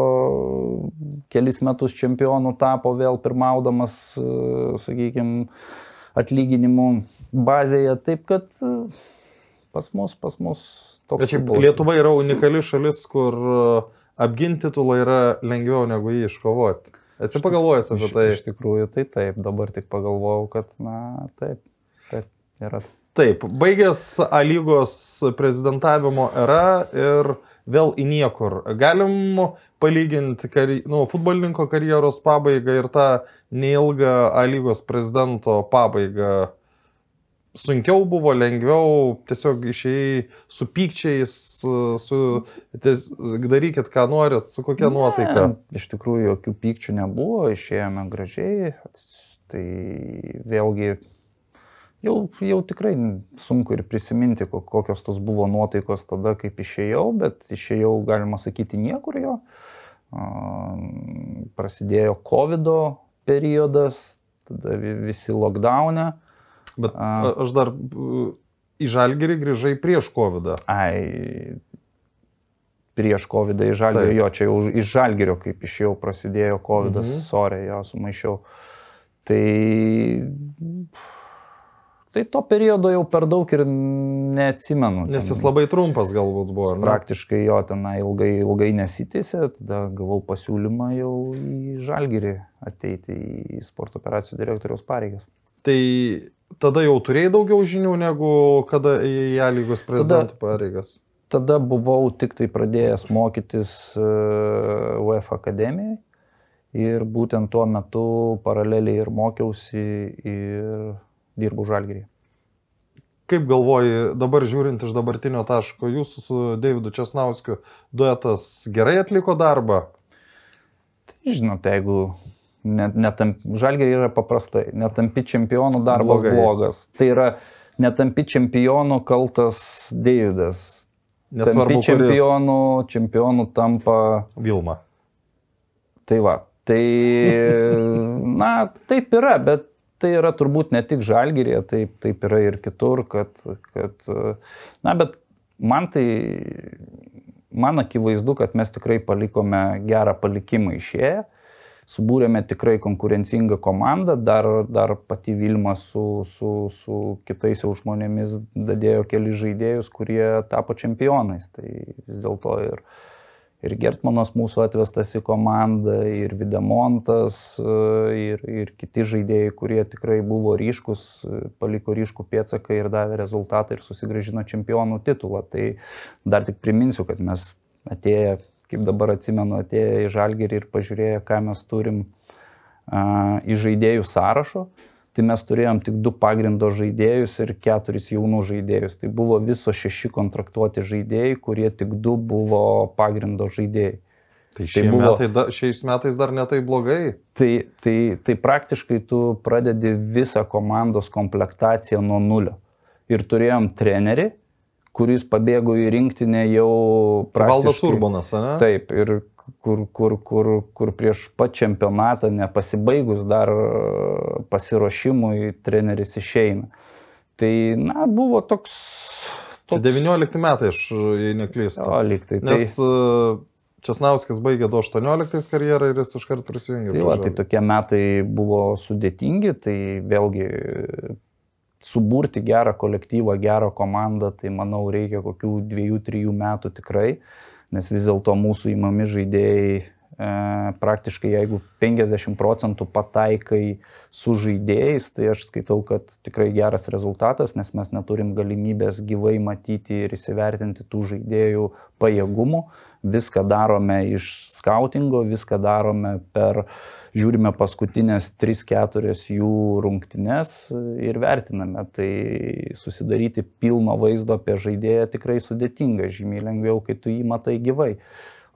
kelis metus čempionų tapo vėl pirmaudamas, sakykime, atlyginimų bazėje, taip kad pas mus, pas mus toks. Bet šiaip Lietuva yra unikali šalis, kur apginti titulą yra lengviau negu jį iškovoti. Esi pagalvojęs apie tai? Iš, iš tikrųjų, tai taip, dabar tik pagalvojau, kad, na, taip, taip, yra. Taip, baigęs A lygos prezidentavimo era ir vėl į niekur. Galim palyginti kari, nu, futbolininko karjeros pabaigą ir tą neilgą A lygos prezidento pabaigą. Sunkiau buvo, lengviau, tiesiog išėjai su pykčiais, su, ties, darykit ką norit, su kokia ne, nuotaika. Iš tikrųjų, jokių pykčių nebuvo, išėjome gražiai. Tai vėlgi jau, jau tikrai sunku ir prisiminti, kokios tos buvo nuotaikos tada, kaip išėjau, bet išėjau, galima sakyti, niekur jo. Prasidėjo COVID periodas, tada visi lockdownė. Bet aš dar į Žalgirį grįžai prieš COVID. -ą. Ai, prieš COVID į Žalgirį, jo, čia jau iš Žalgirio, kaip išėjau, prasidėjo COVID, mhm. sorė, jo, sumaišiau. Tai Tai to periodo jau per daug ir neatsimenu. Nes jis labai trumpas galbūt buvo. Ne? Praktiškai jo tenai ilgai, ilgai nesitėsi, tada gavau pasiūlymą jau į Žalgirį ateiti į sporto operacijų direktoriaus pareigas. Tai tada jau turėjai daugiau žinių negu kada į ją lygos prezidento pareigas? Tada buvau tik tai pradėjęs mokytis e, UEFA akademijai ir būtent tuo metu paraleliai ir mokiausi ir dirbu žalgerį. Kaip galvoji, dabar žiūrint iš dabartinio taško, jūsų su Davidu Česnauskiu duetas gerai atliko darbą? Tai žinot, jeigu net, netamp, žalgerį yra paprastai, netampi čempionų darbas Blogai. blogas. Tai yra netampi čempionų kaltas Davidas. Nesvarbu, tampi čempionų, čempionų tampa Vilma. Tai va, tai, na, taip yra, bet tai yra turbūt ne tik žalgyrėje, taip, taip yra ir kitur, kad, kad, na, bet man tai, man akivaizdu, kad mes tikrai palikome gerą palikimą išėję, subūrėme tikrai konkurencingą komandą, dar, dar pati Vilma su, su, su kitais jau žmonėmis dadėjo keli žaidėjus, kurie tapo čempionais. Tai vis dėlto ir, ir Gertmanas mūsų atvestas į komandą, ir Videmontas, ir, ir kiti žaidėjai, kurie tikrai buvo ryškus, paliko ryškų pėtsaką ir davė rezultatą ir susigražino čempionų titulą. Tai dar tik priminsiu, kad mes atėję, kaip dabar atsimenu, atėję į Žalgerį ir pažiūrėję, ką mes turim uh, į žaidėjų sąrašo, tai mes turėjom tik du pagrindo žaidėjus ir keturis jaunų žaidėjus. Tai buvo viso šeši kontraktuoti žaidėjai, kurie tik du buvo pagrindo žaidėjai. Tai, tai buvo, metai, da, šiais metais dar netai blogai. Tai, tai, tai praktiškai tu pradedi visą komandos komplektaciją nuo nulio. Ir turėjom trenerį, kuris pabėgo į rinktinę jau Valdas praktiškai. Urbanas, ne? Taip, ir kur, kur, kur, kur prieš pat čempionatą, nepasibaigus dar pasiruošimui, treneris išeina. Tai, na, buvo toks... Čia toks 19 metai, aš jei neklystu. O, lyg tai. Nes tai, uh, Česnauskas baigė 18 karjerą ir jis iškart prisijungė. tai, va, tai tokie metai buvo sudėtingi, tai vėlgi suburti gerą kolektyvą, gerą komandą, tai manau reikia kokių dviejų, trijų metų tikrai, nes vis dėlto mūsų įmami žaidėjai e, praktiškai jeigu 50 procentų pataikai su žaidėjais, tai aš skaitau, kad tikrai geras rezultatas, nes mes neturim galimybės gyvai matyti ir įsivertinti tų žaidėjų pajėgumų. Viską darome iš skautingo, viską darome per, žiūrime paskutinės 3-4 jų rungtynes ir vertiname. Tai susidaryti pilno vaizdo apie žaidėją tikrai sudėtinga, žymiai lengviau, kai tu jį matai gyvai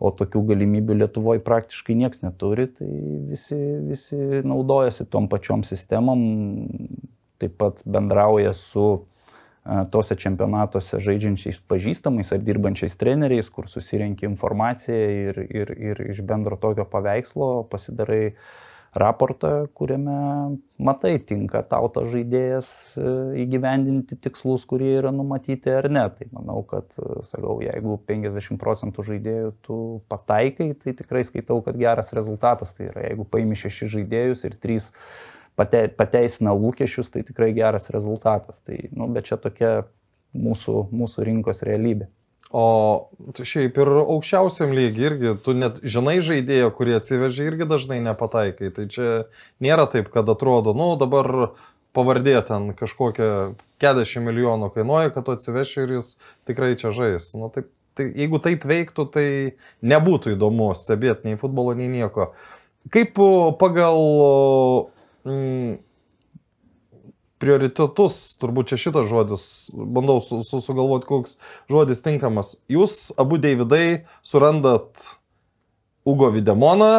o tokių galimybių Lietuvoje praktiškai niekas neturi, tai visi, visi naudojasi tom pačiom sistemom, taip pat bendrauja su tose čempionatuose žaidžiančiais pažįstamais ar dirbančiais treneriais, kur susirenki informaciją ir, ir, ir iš bendro tokio paveikslo pasidarai raportą, kuriame matai, tinka tau tas žaidėjas e, įgyvendinti tikslus, kurie yra numatyti ar ne. Tai manau, kad, e, sakau, jeigu 50 procentų žaidėjų tu pataikai, tai tikrai skaitau, kad geras rezultatas. Tai yra, jeigu paimi šeši žaidėjus ir trys pate, pateisina lūkesčius, tai tikrai geras rezultatas. Tai, nu, bet čia tokia mūsų, mūsų rinkos realybė. O šiaip ir aukščiausiam lygiai irgi, tu net žinai žaidėjo, kurie atsivežė irgi dažnai nepataikai. Tai čia nėra taip, kad atrodo, nu dabar pavardė ten kažkokia 40 milijonų kainuoja, kad tu atsiveši ir jis tikrai čia žais. Nu, taip, tai, jeigu taip veiktų, tai nebūtų įdomu stebėti nei futbolo, nei nieko. Kaip pagal mm, prioritetus, turbūt čia šitas žodis, bandau su, su, sugalvoti, koks žodis tinkamas. Jūs abu Davidai surandat Ugo Videmoną,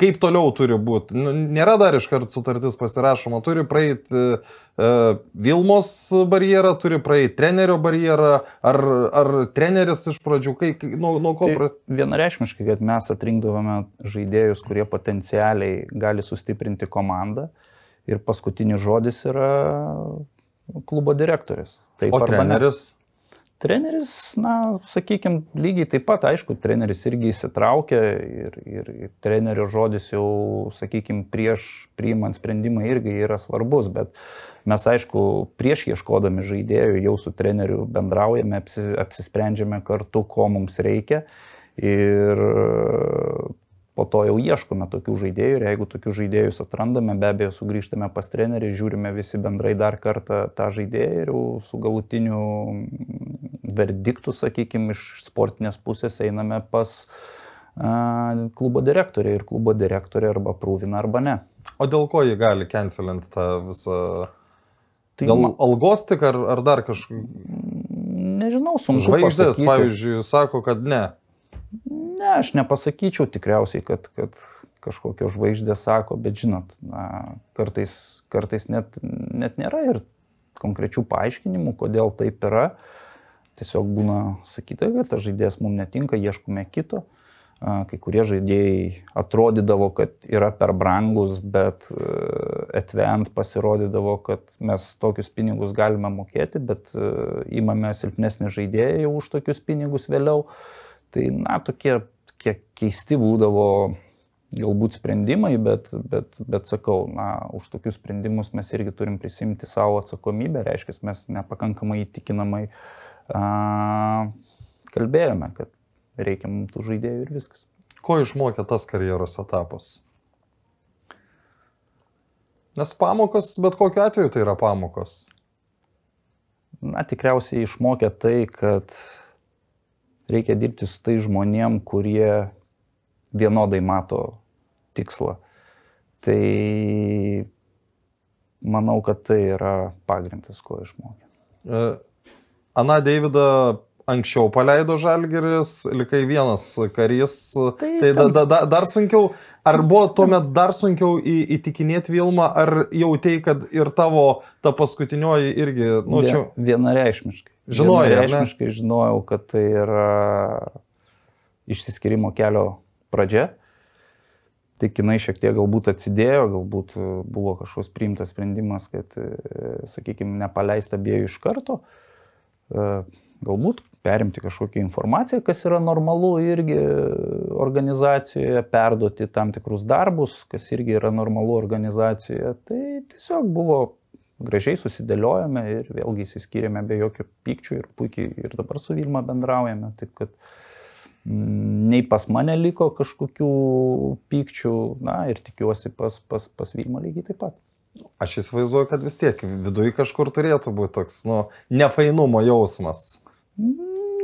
kaip toliau turi būti. Nu, nėra dar iškart sutartis pasirašoma, turi praeiti uh, Vilmos barjerą, turi praeiti trenerio barjerą, ar, ar treneris iš pradžių, kai, nuo, nuo ko Tai pradėti. vienareikšmiškai, kad mes atrinkdavome žaidėjus, kurie potencialiai gali sustiprinti komandą ir paskutinis žodis yra klubo direktorius. Taip O arba ne. Treneris? Na, sakykime, lygiai taip pat, aišku, treneris irgi įsitraukia ir, ir, ir trenerio žodis jau, sakykime, prieš priimant sprendimą irgi yra svarbus, bet mes, aišku, prieš ieškodami žaidėjų jau su treneriu bendraujame, apsi, apsisprendžiame kartu, ko mums reikia ir po to jau ieškome tokių žaidėjų ir jeigu tokius žaidėjus atrandame, be abejo, sugrįžtame pas trenerį, žiūrime visi bendrai dar kartą tą žaidėją ir jau su galutiniu verdiktu, sakykime, iš sportinės pusės einame pas a, klubo direktorį ir klubo direktorį arba prūvina arba ne. O dėl ko jį gali cancelinti tą visą... Tai Dėl algos tik ar, ar dar kažkaip... nežinau, sunku. Žvaigždės, pavyzdžiui, sako, kad ne. Ne, aš nepasakyčiau tikriausiai, kad, kad kažkokio žvaigždė sako, bet žinot, na, kartais, kartais net, net nėra ir konkrečių paaiškinimų, kodėl taip yra. Tiesiog būna sakyta, kad tas žaidėjas mums netinka, ieškome kito. Kai kurie žaidėjai atrodydavo, kad yra per brangus, bet atvent pasirodydavo, kad mes tokius pinigus galime mokėti, bet e, įmame silpnesnį žaidėją už tokius pinigus vėliau. Tai, na, tokie, tokie keisti būdavo galbūt sprendimai, bet, bet, bet sakau, na, už tokius sprendimus mes irgi turim prisimti savo atsakomybę, reiškia, mes nepakankamai įtikinamai a, kalbėjome, kad reikia mums tų žaidėjų ir viskas. Ko išmokė tas karjeros etapas? Nes pamokos, bet kokiu atveju tai yra pamokos. Na, tikriausiai išmokė tai, kad reikia dirbti su tai žmonėm, kurie vienodai mato tikslą. Tai manau, kad tai yra pagrindas, ko išmokė. E, Ana Deividą anksčiau paleido Žalgeris, likai vienas karys. Tai, tai da, da, da, dar sunkiau, ar buvo tuomet dar sunkiau į, įtikinėti Vilmą, ar jautėjai, kad ir tavo ta paskutinioji irgi, nu čia... Vienareikšmiškai. Žinojai? Vienareikšmiškai žinojau, kad tai yra išsiskirimo kelio pradžia. Tik jinai šiek tiek galbūt atsidėjo, galbūt e, buvo kažkoks priimtas sprendimas, kad, sakykime, nepaleista abiejų iš karto. E, galbūt perimti kažkokią informaciją, kas yra normalu irgi organizacijoje, perduoti tam tikrus darbus, kas irgi yra normalu organizacijoje. Tai tiesiog buvo gražiai susidėliojame ir vėlgi įsiskyrėme be jokio pykčių ir puikiai ir dabar su Vilma bendraujame. Taip kad mm, nei pas mane liko kažkokių pykčių, na ir tikiuosi pas, pas, pas Vilma lygiai taip pat. Aš įsivaizduoju, kad vis tiek viduje kažkur turėtų būti toks, nu, nefainumo jausmas.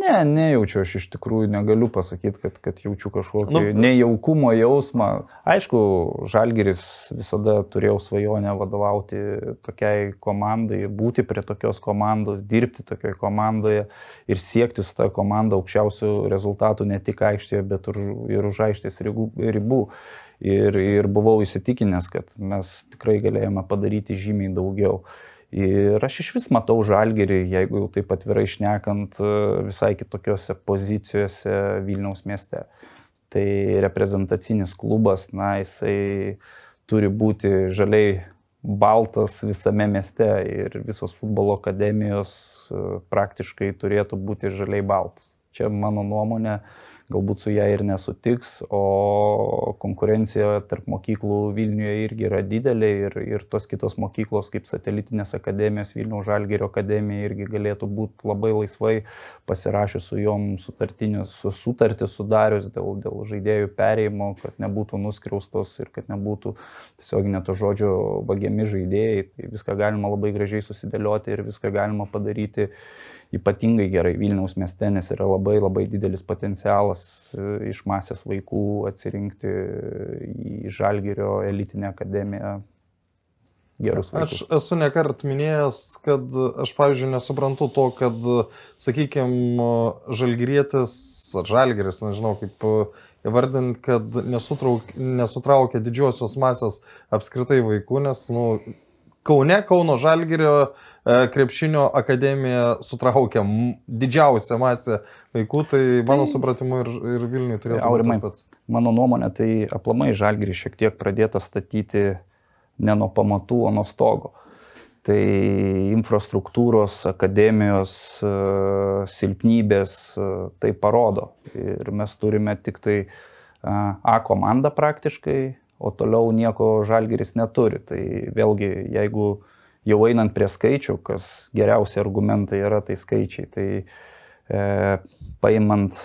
Ne, nejaučiu, aš iš tikrųjų negaliu pasakyti, kad, kad jaučiu kažkokį nu, nejaukumo jausmą. Aišku, Žalgeris visada turėjau svajonę vadovauti tokiai komandai, būti prie tokios komandos, dirbti tokioje komandoje ir siekti su ta komanda aukščiausių rezultatų ne tik aikštėje, bet ir už aikštės ribų. Ir, ir buvau įsitikinęs, kad mes tikrai galėjome padaryti žymiai daugiau. Ir aš iš vis matau žalgerį, jeigu jau taip atvirai šnekant, visai kitokiose pozicijose Vilniaus mieste. Tai reprezentacinis klubas, na, jisai turi būti žaliai baltas visame mieste ir visos futbolo akademijos praktiškai turėtų būti žaliai baltas. Čia mano nuomonė, galbūt su ją ir nesutiks, o konkurencija tarp mokyklų Vilniuje irgi yra didelė ir, ir tos kitos mokyklos kaip satelitinės akademijos, Vilniaus Žalgerio akademija irgi galėtų būti labai laisvai pasirašius su jom su sutartį sudarius dėl, dėl žaidėjų perėjimo, kad nebūtų nuskriaustos ir kad nebūtų tiesiog neto žodžio vagiami žaidėjai. Tai viską galima labai gražiai susidėlioti ir viską galima padaryti ypatingai gerai. Vilniaus mieste, nes yra labai labai didelis potencialas e, iš masės vaikų atsirinkti į Žalgirio elitinę akademiją. Gerus vaikus. Aš esu nekart minėjęs, kad aš, pavyzdžiui, nesuprantu to, kad, sakykime, žalgyrietis ar žalgyris, nežinau kaip įvardinti, kad nesutrauk, nesutraukia didžiosios masės apskritai vaikų, nes, nu, Kaune, Kauno žalgyrio uh, krepšinio akademija sutraukia didžiausią masę vaikų, tai mano tai, supratimu ir, ir Vilniui turėtų Aurimai, būti pats. Mano nuomonė, tai aplamai žalgrį šiek tiek pradėta statyti ne nuo pamatų, o nuo stogo. Tai infrastruktūros, akademijos e, silpnybės e, tai parodo. Ir mes turime tik tai A komandą praktiškai, o toliau nieko žalgeris neturi. Tai vėlgi, jeigu jau einant prie skaičių, kas geriausi argumentai yra, tai skaičiai. Tai e, paimant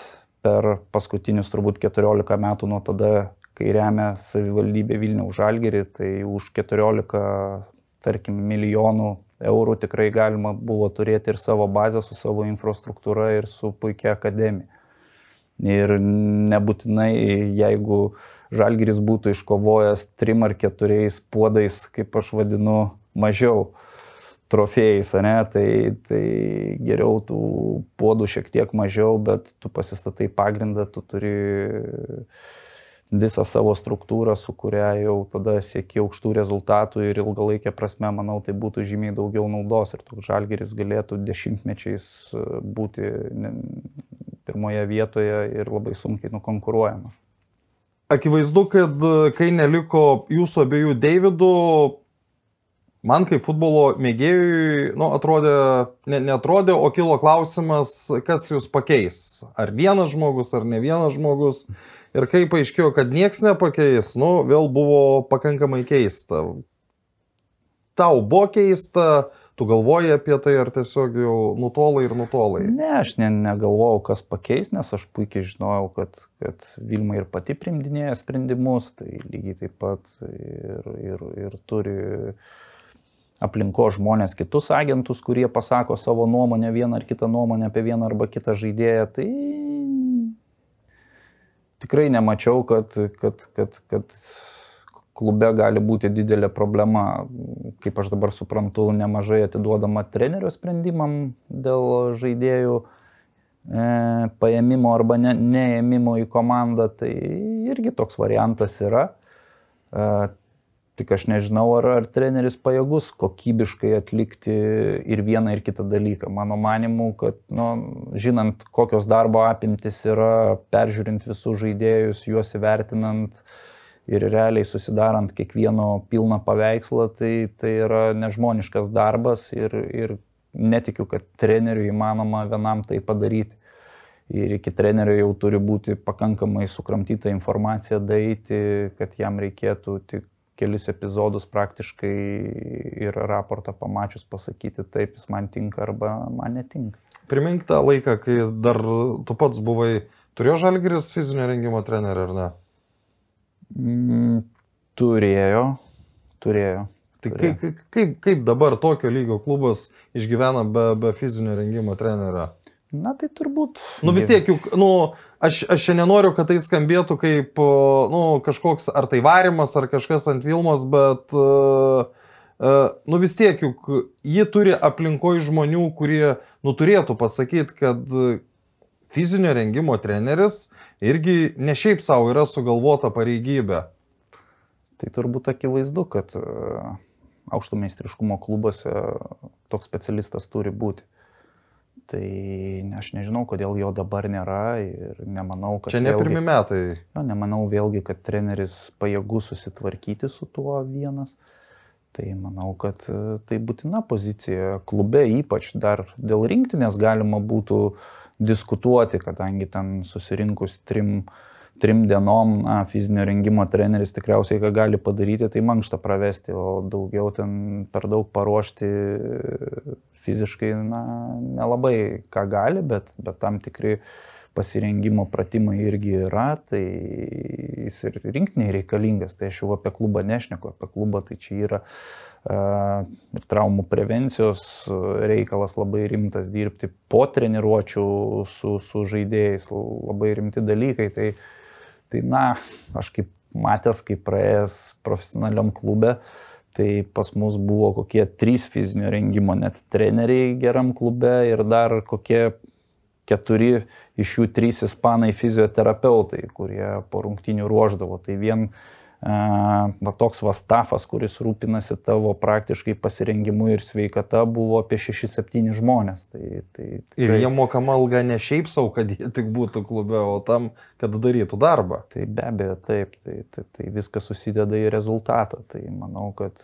per paskutinius turbūt 14 metų nuo tada, kai remia savivaldybė Vilniaus žalgerį, tai už 14, tarkim, milijonų eurų tikrai galima buvo turėti ir savo bazę su savo infrastruktūra ir su puikia akademija. Ir nebūtinai, jeigu žalgeris būtų iškovojęs trim ar keturiais puodais, kaip aš vadinu, mažiau trofėjais, ne, tai, tai geriau tų puodų šiek tiek mažiau, bet tu pasistatai pagrindą, tu turi visą savo struktūrą, su kuria jau tada sieki aukštų rezultatų ir ilgalaikė prasme, manau, tai būtų žymiai daugiau naudos ir toks žalgeris galėtų dešimtmečiais būti pirmoje vietoje ir labai sunkiai nukonkuruojamas. Akivaizdu, kad kai neliko jūsų abiejų Davidų, man kaip futbolo mėgėjui, nu, atrodė, ne, netrodė, o kilo klausimas, kas jūs pakeis. Ar vienas žmogus, ar ne vienas žmogus. Ir kai paaiškėjo, kad nieks nepakeis, nu, vėl buvo pakankamai keista. Tau buvo keista, tu galvoji apie tai, ar tiesiog jau nutolai ir nutolai? Ne, aš ne, negalvojau, kas pakeis, nes aš puikiai žinojau, kad, kad Vilma ir pati primdinėja sprendimus, tai lygiai taip pat ir, ir, ir turi aplinko žmonės, kitus agentus, kurie pasako savo nuomonę, vieną ar kitą nuomonę apie vieną arba kitą žaidėją, tai tikrai nemačiau, kad, kad, kad, kad klube gali būti didelė problema, kaip aš dabar suprantu, nemažai atiduodama trenerio sprendimam dėl žaidėjų e, paėmimo arba ne, neėmimo į komandą, tai irgi toks variantas yra. E, Tik aš nežinau, ar, ar treneris pajėgus kokybiškai atlikti ir vieną, ir kitą dalyką. Mano manimu, kad, nu, žinant, kokios darbo apimtis yra, peržiūrint visus žaidėjus, juos įvertinant ir realiai susidarant kiekvieno pilną paveikslą, tai, tai yra nežmoniškas darbas ir, ir netikiu, kad treneriui įmanoma vienam tai padaryti ir iki trenerio jau turi būti pakankamai sukramtyta informacija daryti, kad jam reikėtų tik kelis epizodus praktiškai ir raportą pamačius pasakyti, taip jis man tinka arba man netinka. Primink tą laiką, kai dar tu pats buvai, turėjo Žalgiris fizinio rengimo trenerį ar ne? Mm, turėjo, turėjo. Tai kaip, kaip, kaip dabar tokio lygio klubas išgyvena be, be fizinio rengimo trenerio? Na tai turbūt. Nu vis tiek, juk, nu, aš, aš nenoriu, kad tai skambėtų kaip, nu, kažkoks ar tai varimas, ar kažkas ant Vilmos, bet, uh, uh, nu vis tiek, juk ji turi aplinkoje žmonių, kurie, nu, turėtų pasakyti, kad fizinio rengimo treneris irgi ne šiaip savo yra sugalvota pareigybė. Tai turbūt akivaizdu, kad aukšto meistriškumo klubuose toks specialistas turi būti. Tai aš nežinau, kodėl jo dabar nėra ir nemanau, kad... Čia ne pirmi metai. Jo, nemanau vėlgi, kad treneris pajėgus susitvarkyti su tuo vienas. Tai manau, kad e, tai būtina pozicija klube, ypač dar dėl rinktinės galima būtų diskutuoti, kadangi ten susirinkus trim uh, trim dienom na, fizinio rengimo treneris tikriausiai ką gali padaryti, tai mankštą pravesti, o daugiau ten per daug paruošti fiziškai na, nelabai ką gali, bet, bet tam tikri pasirengimo pratimai irgi yra, tai jis ir rinktiniai reikalingas. Tai aš jau apie klubą nešneku, apie klubą tai čia yra uh, ir traumų prevencijos reikalas labai rimtas dirbti po treniruočių su, su žaidėjais, labai rimti dalykai. Tai uh, Tai na, aš kaip matęs, kaip praėjęs profesionaliam klube, tai pas mus buvo kokie trys fizinio rengimo net treneriai geram klube ir dar kokie keturi iš jų trys ispanai fizioterapeutai, kurie po rungtinių ruoždavo. Tai vien va toks va stafas, kuris rūpinasi tavo praktiškai pasirengimu ir sveikata, buvo apie 6-7 žmonės. Tai, tai, tai... Ir jie mokama alga ne šiaip savo, kad jie tik būtų klube, o tam, kad darytų darbą. Tai be abejo, taip, tai, tai, tai viskas susideda į rezultatą. Tai manau, kad,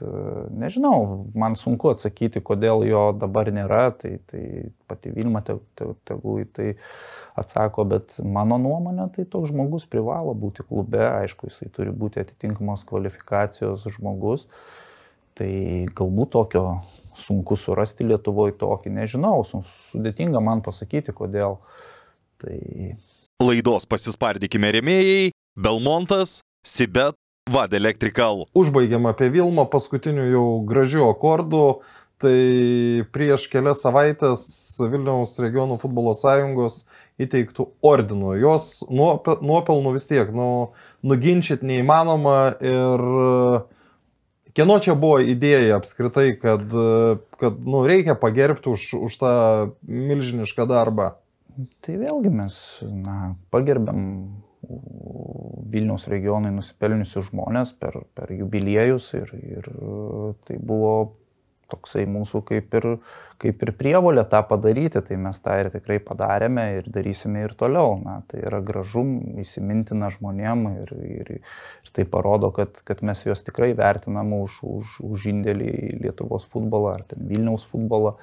nežinau, man sunku atsakyti, kodėl jo dabar nėra, tai, tai pati Vilma tegu te, te, te, tai atsako, bet mano nuomonė, tai toks žmogus privalo būti klube, aišku, jisai turi būti atitinkamos kvalifikacijos žmogus. Tai galbūt tokio sunku surasti Lietuvoje tokį, nežinau, sudėtinga man pasakyti, kodėl. Tai... Laidos pasispardykime remėjai - Belmontas, Sibet, Vad Electrical. Užbaigiam apie Vilmą paskutinių jau gražių akordų. Tai prieš kelias savaitės Vilniaus regionų futbolo sąjungos įteiktų ordinų. Jos nuopelnų vis tiek nu, nuginčyti neįmanoma ir kieno čia buvo idėja apskritai, kad, kad nu, reikia pagerbti už, už tą milžinišką darbą. Tai vėlgi mes na, pagerbėm Vilniaus regionai nusipelniusius žmonės per, per jubiliejus ir, ir tai buvo toksai mūsų kaip ir, kaip ir prievolė tą padaryti, tai mes tą ir tikrai padarėme ir darysime ir toliau. Na, tai yra gražu, įsimintina žmonėm ir, ir, ir tai parodo, kad, kad mes juos tikrai vertinam už, už, už indėlį į Lietuvos futbolą ar ten Vilniaus futbolą,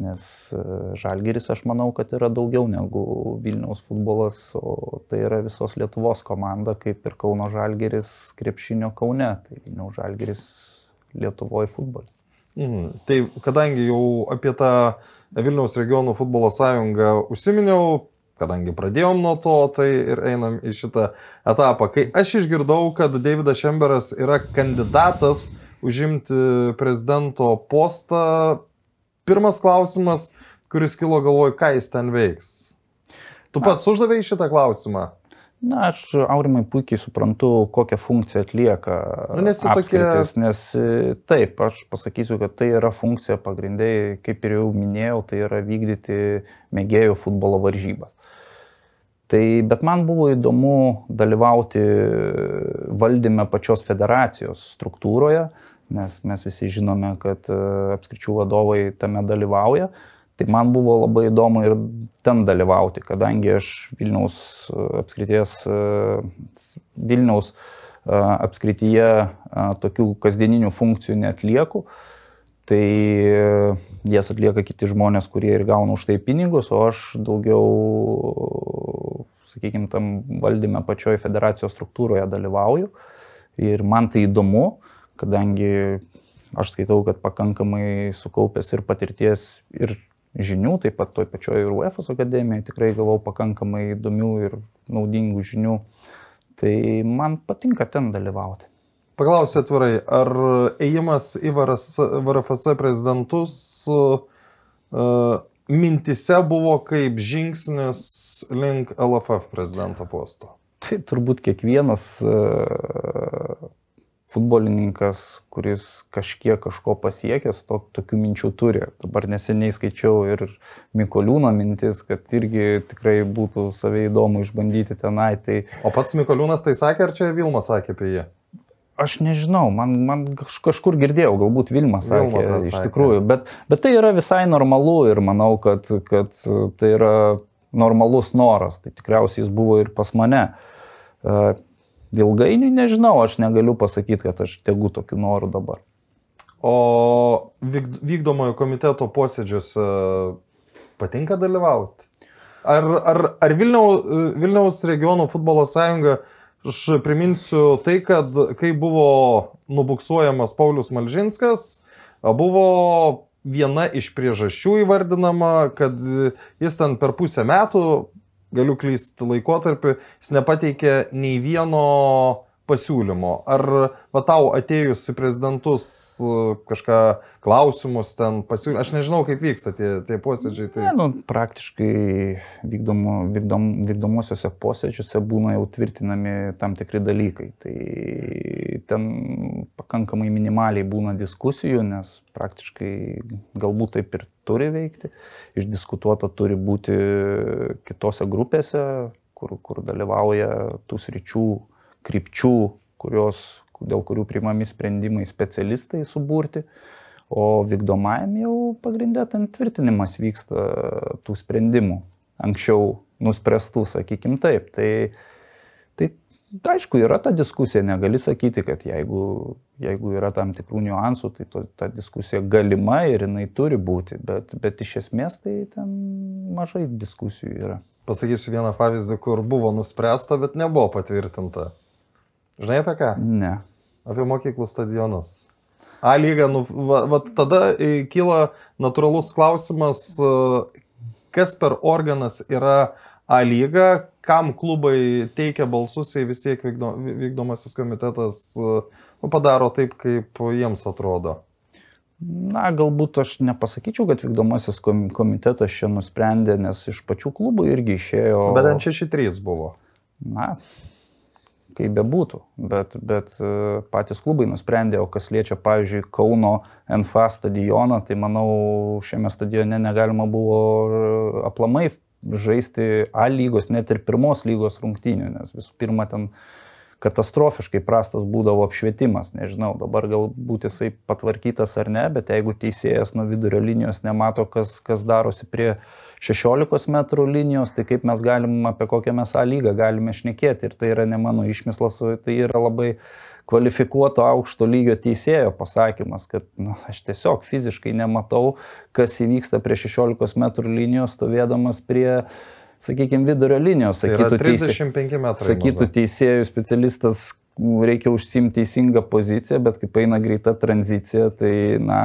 nes e, Žalgiris aš manau, kad yra daugiau negu Vilniaus futbolas, o tai yra visos Lietuvos komanda, kaip ir Kauno Žalgiris krepšinio Kaune, tai Vilniaus Žalgiris Lietuvoje futbolė. Mhm. Tai kadangi jau apie tą Vilniaus regionų futbolo sąjungą užsiminiau, kadangi pradėjom nuo to, tai ir einam į šitą etapą. Kai aš išgirdau, kad Davidas Šemberas yra kandidatas užimti prezidento postą, pirmas klausimas, kuris kilo galvoj, ką jis ten veiks. Tu pats uždavėjai šitą klausimą? Na, aš aurimai puikiai suprantu, kokią funkciją atlieka nu, nes apskritis, tokie... nes e, taip, aš pasakysiu, kad tai yra funkcija pagrindai, kaip ir jau minėjau, tai yra vykdyti mėgėjų futbolo varžybas. Tai, bet man buvo įdomu dalyvauti valdyme pačios federacijos struktūroje, nes mes visi žinome, kad e, apskričių vadovai tame dalyvauja. Tai man buvo labai įdomu ir ten dalyvauti, kadangi aš Vilniaus e, apskrities, e, Vilniaus apskrityje tokių kasdieninių funkcijų netlieku. Tai jas atlieka kiti žmonės, kurie ir gauna už tai pinigus, o aš daugiau, sakykime, tam valdyme pačioje federacijos struktūroje dalyvauju. Ir man tai įdomu, kadangi aš skaitau, kad pakankamai sukaupęs ir patirties, ir žinių, taip pat toj pačioj ir UEFA akademijoje tikrai gavau pakankamai įdomių ir naudingų žinių. Tai man patinka ten dalyvauti. Paklausiu atvirai, ar ėjimas į VRFS prezidentus uh, mintise buvo kaip žingsnis link LFF prezidento posto? Tai turbūt kiekvienas uh, futbolininkas, kuris kažkiek kažko pasiekęs, to, tokių minčių turi. Dabar neseniai skaičiau ir Mikoliūno mintis, kad irgi tikrai būtų savai įdomu išbandyti tenai. Tai... O pats Mikoliūnas tai sakė, ar čia Vilma sakė apie jį? Aš nežinau, man, man kažkur girdėjau, galbūt Vilma sakė, Vilma iš tikrųjų, bet, bet tai yra visai normalu ir manau, kad, kad tai yra normalus noras, tai tikriausiai jis buvo ir pas mane. Ilgainiui nežinau, aš negaliu pasakyti, kad aš tegu tokių norų dabar. O vykdomojo komiteto posėdžiuose patinka dalyvauti? Ar, ar, ar Vilniaus, Vilniaus regionų futbolo sąjunga Aš priminsiu tai, kad kai buvo nubuksuojamas Paulius Malžinskas, buvo viena iš priežasčių įvardinama, kad jis ten per pusę metų, galiu klysti laikotarpį, jis nepateikė nei vieno pasiūlymo? Ar va tau atėjus į prezidentus kažką klausimus ten pasiūlymą, aš nežinau, kaip vyksta tie, tie posėdžiai. Tai... Ne, nu, praktiškai vykdomo, vykdom, vykdomosiuose posėdžiuose būna jau tvirtinami tam tikri dalykai. Tai ten pakankamai minimaliai būna diskusijų, nes praktiškai galbūt taip ir turi veikti. Išdiskutuota turi būti kitose grupėse, kur, kur dalyvauja tų sričių krypčių, kurios, dėl kurių priimami sprendimai specialistai suburti, o vykdomajam jau pagrindę ten tvirtinimas vyksta tų sprendimų, anksčiau nuspręstų, sakykim taip. Tai, tai aišku, yra ta diskusija, negali sakyti, kad jeigu, jeigu yra tam tikrų niuansų, tai to, ta diskusija galima ir jinai turi būti, bet, bet iš esmės tai ten mažai diskusijų yra. Pasakysiu vieną pavyzdį, kur buvo nuspręsta, bet nebuvo patvirtinta. Žinai apie ką? Ne. Apie mokyklų stadionus. A lyga, nu, va, va, tada e, kyla natūralus klausimas, e, kas per organas yra A lyga, kam klubai teikia balsus, jei vis tiek vykdo, vykdomasis komitetas e, nu, padaro taip, kaip jiems atrodo. Na, galbūt aš nepasakyčiau, kad vykdomasis komitetas čia nusprendė, nes iš pačių klubų irgi išėjo. Bet ant 6-3 buvo. Na, kaip bebūtų, bet, bet e, patys klubai nusprendė, o kas liečia, pavyzdžiui, Kauno NFA stadioną, tai manau, šiame stadione negalima buvo e, aplamai žaisti A lygos, net ir pirmos lygos rungtynių, nes visų pirma ten katastrofiškai prastas būdavo apšvietimas. Nežinau, dabar galbūt jisai patvarkytas ar ne, bet jeigu teisėjas nuo vidurio linijos nemato, kas, kas darosi prie 16 metrų linijos, tai kaip mes galim apie kokią mes A lygą galime šnekėti. Ir tai yra ne mano išmislas, tai yra labai kvalifikuoto aukšto lygio teisėjo pasakymas, kad nu, aš tiesiog fiziškai nematau, kas įvyksta prie 16 metrų linijos, stovėdamas prie sakykime, vidurio linijos, tai sakytų, tai 35 metrų. Sakytų teisėjų specialistas reikia užsimti teisingą poziciją, bet kai eina greita tranzicija, tai, na,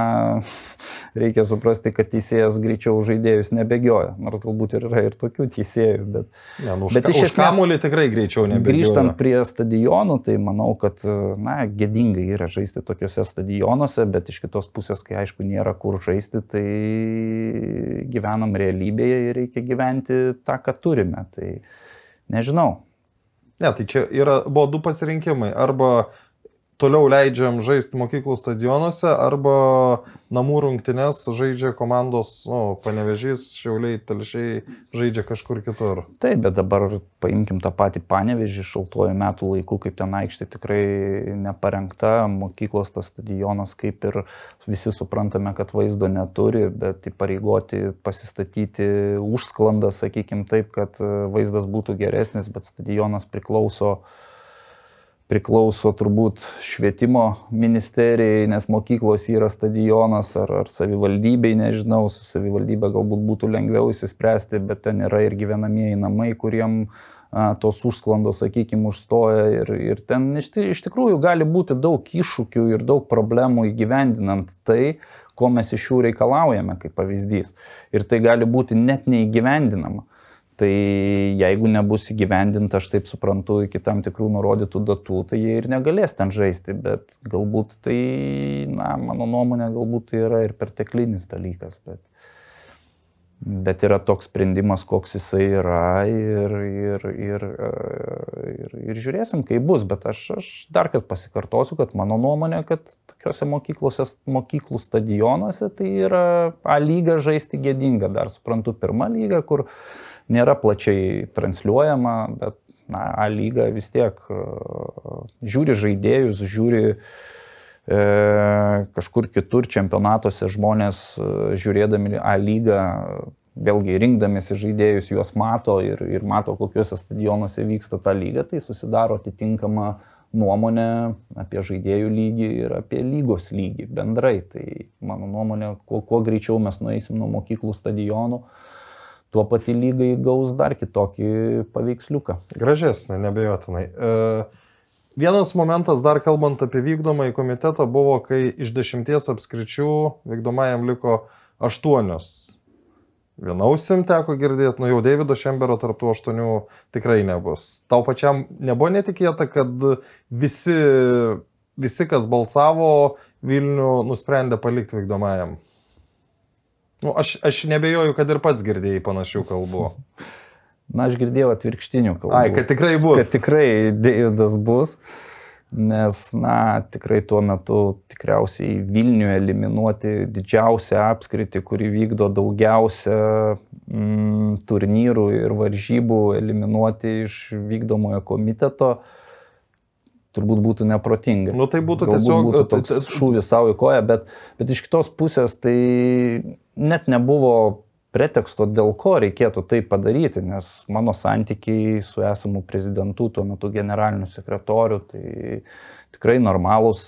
reikia suprasti, kad teisėjas greičiau žaidėjus nebegioja. Nors galbūt ir yra ir tokių teisėjų, bet... Ne, nu, bet iš esmės... Kamulį tikrai greičiau nebegioja. Grįžtant prie stadionų, tai manau, kad, na, gėdingai yra žaisti tokiuose stadionuose, bet iš kitos pusės, kai aišku nėra kur žaisti, tai gyvenam realybėje ir reikia gyventi tą, ką turime. Tai nežinau, Ne, tai čia yra, buvo du pasirinkimai. Arba toliau leidžiam žaisti mokyklų stadionuose arba namų rungtynes žaidžia komandos, nu, panevežys, šiauliai, telšiai žaidžia kažkur kitur. Taip, bet dabar paimkim tą patį panevežį šaltuoju metų laiku, kaip ten aikštė tikrai neparengta, mokyklos tas stadionas kaip ir visi suprantame, kad vaizdo neturi, bet įpareigoti pasistatyti užsklandą, sakykim taip, kad vaizdas būtų geresnis, bet stadionas priklauso priklauso turbūt švietimo ministerijai, nes mokyklos yra stadionas ar, ar savivaldybei, nežinau, su savivaldybė galbūt būtų lengviau įsispręsti, bet ten yra ir gyvenamieji namai, kuriem a, tos užsklandos, sakykime, užstoja ir, ir ten iš, iš tikrųjų gali būti daug iššūkių ir daug problemų įgyvendinant tai, ko mes iš jų reikalaujame, kaip pavyzdys. Ir tai gali būti net neįgyvendinama. Tai jeigu nebus įgyvendinta, aš taip suprantu, iki tam tikrų nurodytų datų, tai jie ir negalės ten žaisti, bet galbūt tai, na, mano nuomonė, galbūt tai yra ir perteklinis dalykas, bet, bet yra toks sprendimas, koks jisai yra ir, ir, ir, ir, ir žiūrėsim, kaip bus, bet aš, aš dar kartą pasikartosiu, kad mano nuomonė, kad tokiuose mokyklose, mokyklų stadionuose tai yra A lyga žaisti gėdinga, dar suprantu, pirmą lygą, kur nėra plačiai transliuojama, bet na, A lyga vis tiek uh, žiūri žaidėjus, žiūri e, kažkur kitur čempionatuose žmonės uh, žiūrėdami A lygą, vėlgi rinkdamėsi žaidėjus, juos mato ir, ir mato, kokiuose stadionuose vyksta ta lyga, tai susidaro atitinkama nuomonė apie žaidėjų lygį ir apie lygos lygį bendrai. Tai mano nuomonė, kuo, kuo greičiau mes nueisim nuo mokyklų stadionų, uh, tuo pati lyga įgaus dar kitokį paveiksliuką. Gražesnė, nebejotinai. E, vienas momentas dar kalbant apie vykdomąjį komitetą buvo, kai iš dešimties apskričių vykdomajam liko aštuonios. Vienausim teko girdėti, nu jau Davido Šembero tarptų aštuonių tikrai nebus. Tau pačiam nebuvo netikėta, kad visi, visi kas balsavo, Vilnių nusprendė palikti vykdomajam. Nu, aš, aš nebejoju, kad ir pats girdėjai panašių kalbų. Na, aš girdėjau atvirkštinių kalbų. Ai, kad tikrai bus. Kad tikrai Deividas bus, nes, na, tikrai tuo metu tikriausiai Vilniuje eliminuoti didžiausią apskritį, kuri vykdo daugiausia mm, turnyrų ir varžybų, eliminuoti iš vykdomojo komiteto. Uh, turbūt būtų neprotinga. Nu, tai būtų Galbūt tiesiog būtų toks šūvis savo į koją, bet, bet iš kitos pusės tai net nebuvo preteksto, dėl ko reikėtų tai padaryti, nes mano santykiai su esamu prezidentu, tuo metu generaliniu sekretoriu, tai tikrai normalūs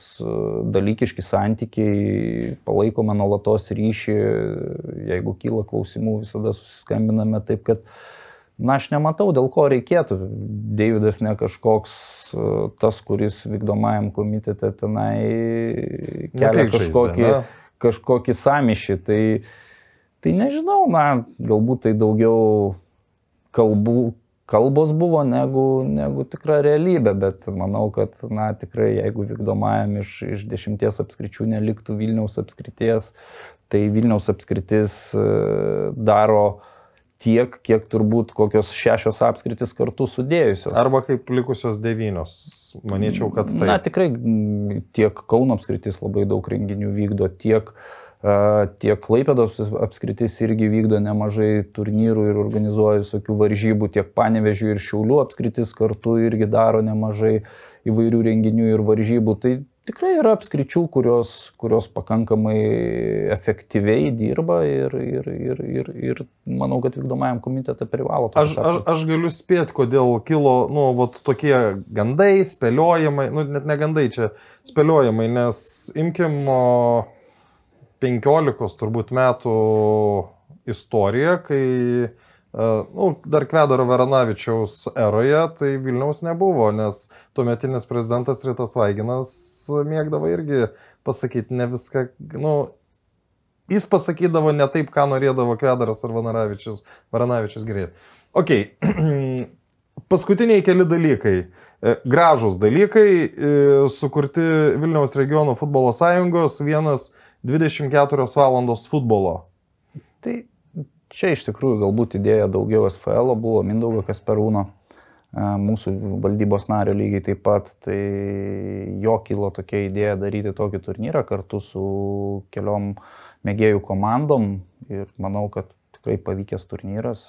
dalykiški santykiai, palaikome nuolatos ryšį, jeigu kyla klausimų, visada susiskambiname taip, kad uh, Na, aš nematau, dėl ko reikėtų. Deividas ne kažkoks e, tas, kuris vykdomajam komitete tenai kelia kažkokį, kažkokį samišį. Tai, tai nežinau, na, galbūt tai daugiau kalbų, kalbos buvo negu, negu tikra realybė, bet manau, kad, na, tikrai, jeigu vykdomajam iš, iš dešimties apskričių neliktų Vilniaus apskrities, tai Vilniaus apskritis e, daro tiek, kiek turbūt kokios šešios apskritis kartu sudėjusios. Arba kaip likusios devynios. Manyčiau, kad tai. Na, tikrai tiek Kauno apskritis labai daug renginių vykdo, tiek, uh, tiek Klaipėdos apskritis irgi vykdo nemažai turnyrų ir organizuoja visokių varžybų, tiek Panevežių ir Šiaulių apskritis kartu irgi daro nemažai įvairių renginių ir varžybų. Tai tikrai yra apskričių, kurios, kurios pakankamai efektyviai dirba ir, ir, ir, ir, ir manau, kad vykdomajam komitetą privalo. Aš, aš, aš galiu spėti, kodėl kilo, nu, vat, tokie gandai, spėliojimai, nu, net ne gandai čia, spėliojimai, nes imkim 15 turbūt metų istoriją, kai nu, dar Kvedaro Veranavičiaus eroje tai Vilniaus nebuvo, nes tuometinis prezidentas Rytas Vaiginas mėgdavo irgi pasakyti ne viską, nu, jis pasakydavo ne taip, ką norėdavo Kvedaras ar Veranavičius, Veranavičius greit. Ok, paskutiniai keli dalykai. E, gražus dalykai, e, sukurti Vilniaus regionų futbolo sąjungos, vienas 24 valandos futbolo. Tai Čia iš tikrųjų galbūt idėja daugiau SFL buvo Mindaugo Kasperūno. mūsų valdybos nario lygiai taip pat, tai jo kilo tokia idėja daryti tokį turnyrą kartu su keliom mėgėjų komandom ir manau, kad tikrai pavykęs turnyras,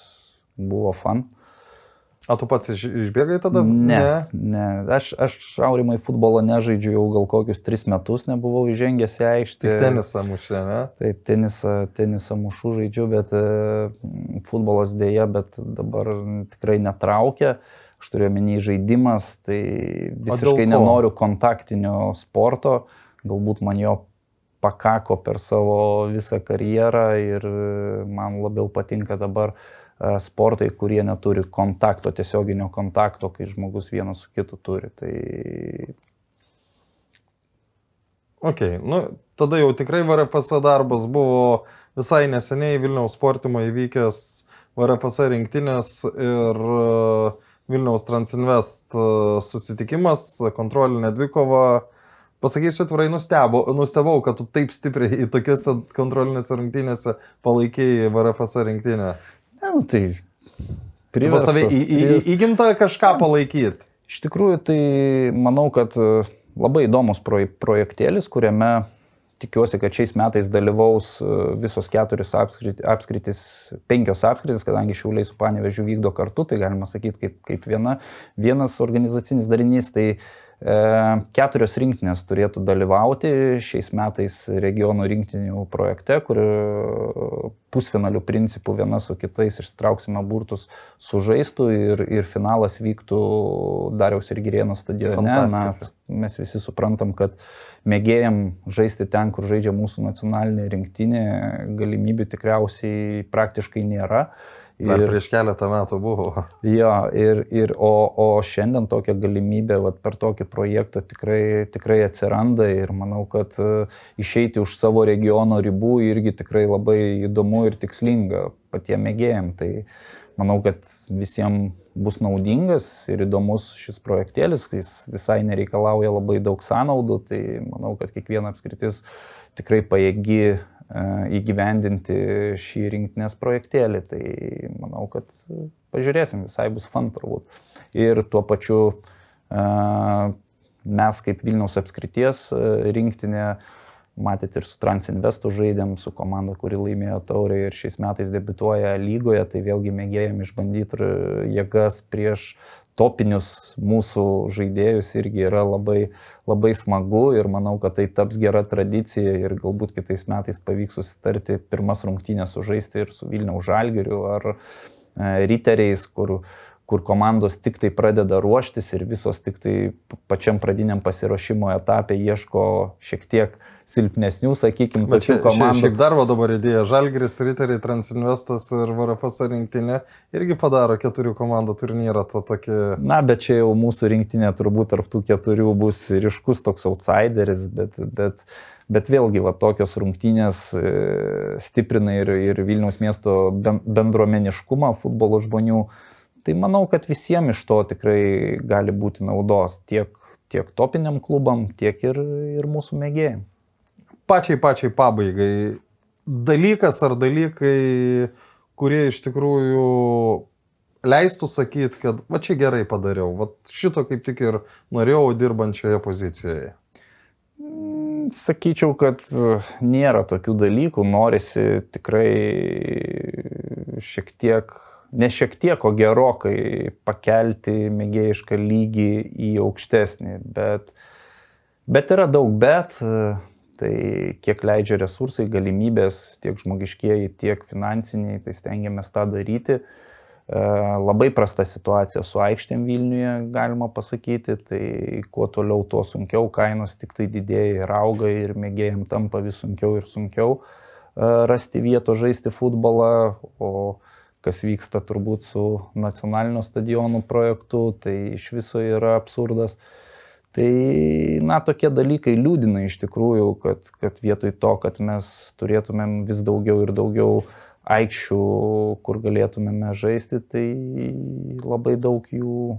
buvo fan. O tu pats iš, išbėgai tada? Ne, ne. ne. Aš, aš aurimai futbolo nežaidžiu jau gal kokius tris metus, nebuvau įžengęs į aikštę. Tik tenisą mušė, ne? Taip, tenisą, tenisą mušu žaidžiu, bet uh, futbolas dėja, bet dabar tikrai netraukia. Aš turiu menį žaidimas, tai visiškai nenoriu kontaktinio sporto, galbūt man jo pakako per savo visą karjerą ir man labiau patinka dabar uh, E, sportai, kurie neturi kontakto, tiesioginio kontakto, kai žmogus vienas su kitu turi. Tai... Ok, nu, tada jau tikrai VRFS darbas buvo visai neseniai Vilniaus sportimo įvykęs VRFS rinktinės ir e, Vilniaus Transinvest e, susitikimas, kontrolinė dvikova. Pasakysiu atvirai, nustebo, nustebau, kad tu taip stipriai į tokiuose kontrolinėse rungtynėse palaikiai VRFS rinktinę. Ne, nu, tai priverstas. Tave į, į, į, įgimta kažką palaikyti. Iš tikrųjų, tai manau, kad e, labai įdomus projektėlis, kuriame tikiuosi, kad šiais metais dalyvaus e, visos keturis apskritis, penkios apskritis, kadangi šiauliai su panevežiu vykdo kartu, tai galima sakyti kaip, kaip viena, vienas organizacinis darinys. Tai E, keturios rinktinės turėtų dalyvauti šiais metais regionų rinktinių projekte, kur pusfinalių principų viena su kitais ištrauksime burtus sužaistų ir, ir finalas vyktų Dariaus ir Girėno stadione. Na, mes visi suprantam, kad mėgėjam žaisti ten, kur žaidžia mūsų nacionalinė rinktinė, galimybių tikriausiai praktiškai nėra. Dar ir, prieš keletą metų buvo. Jo, ir, ir, o, o šiandien tokia galimybė vat, per tokį projektą tikrai, tikrai atsiranda ir manau, kad uh, išeiti už savo regiono ribų irgi tikrai labai įdomu ir tikslinga patiem mėgėjim. Tai manau, kad visiems bus naudingas ir įdomus šis projektėlis, jis visai nereikalauja labai daug sąnaudų, tai manau, kad kiekviena apskritis tikrai pajėgi E, įgyvendinti šį rinktinės projektėlį. Tai manau, kad pažiūrėsim, visai bus fan turbūt. Ir tuo pačiu e, mes kaip Vilniaus apskrities e, rinktinė, matėt ir su Transinvestu žaidėm, su komanda, kuri laimėjo taurę ir šiais metais debituoja lygoje, tai vėlgi mėgėjom išbandyti jėgas prieš topinius mūsų žaidėjus irgi yra labai, labai smagu ir manau, kad tai taps gera tradicija ir galbūt kitais metais pavyks susitarti pirmas rungtynės sužaisti ir su Vilniaus Žalgiriu ar e, Riteriais, kur, kur komandos tik tai pradeda ruoštis ir visos tik tai pačiam pradiniam pasiruošimo etapė ieško šiek tiek silpnesnių, sakykime, tokių komandų. Šiaip dar va dabar idėja Žalgris, Riteriai, Transinvestas ir VRFS rinktinė irgi padaro keturių komandų turnyrą. Tokį... Na, bet čia jau mūsų rinktinė turbūt tarp tų keturių bus ryškus toks outsideris, bet, bet, bet vėlgi va tokios rungtynės e, stiprina ir, ir Vilniaus miesto bendruomeniškumą futbolo žmonių Tai manau, kad visiems iš to tikrai gali būti naudos tiek, tiek topiniam klubam, tiek ir, ir mūsų mėgėjim. Pačiai, pačiai pabaigai. Dalykas ar dalykai, kurie iš tikrųjų leistų sakyti, kad va čia gerai padariau, va šito kaip tik ir norėjau dirbančioje pozicijoje. Mm, sakyčiau, kad nėra tokių dalykų, norisi tikrai šiek tiek ne šiek tiek, o gerokai pakelti mėgėjišką lygį į aukštesnį. Bet, bet yra daug bet, tai kiek leidžia resursai, galimybės, tiek žmogiškieji, tiek finansiniai, tai stengiamės tą daryti. E, labai prasta situacija su aikštėm Vilniuje, galima pasakyti, tai kuo toliau, tuo sunkiau, kainos tik tai didėja ir auga ir mėgėjim tampa vis sunkiau ir sunkiau e, rasti vietos žaisti futbolą, o kas vyksta turbūt su nacionalinio stadionų projektu, tai iš viso yra absurdas. Tai, na, tokie dalykai liūdina iš tikrųjų, kad, kad vietoj to, kad mes turėtumėm vis daugiau ir daugiau aikščių, kur galėtumėme žaisti, tai labai daug jų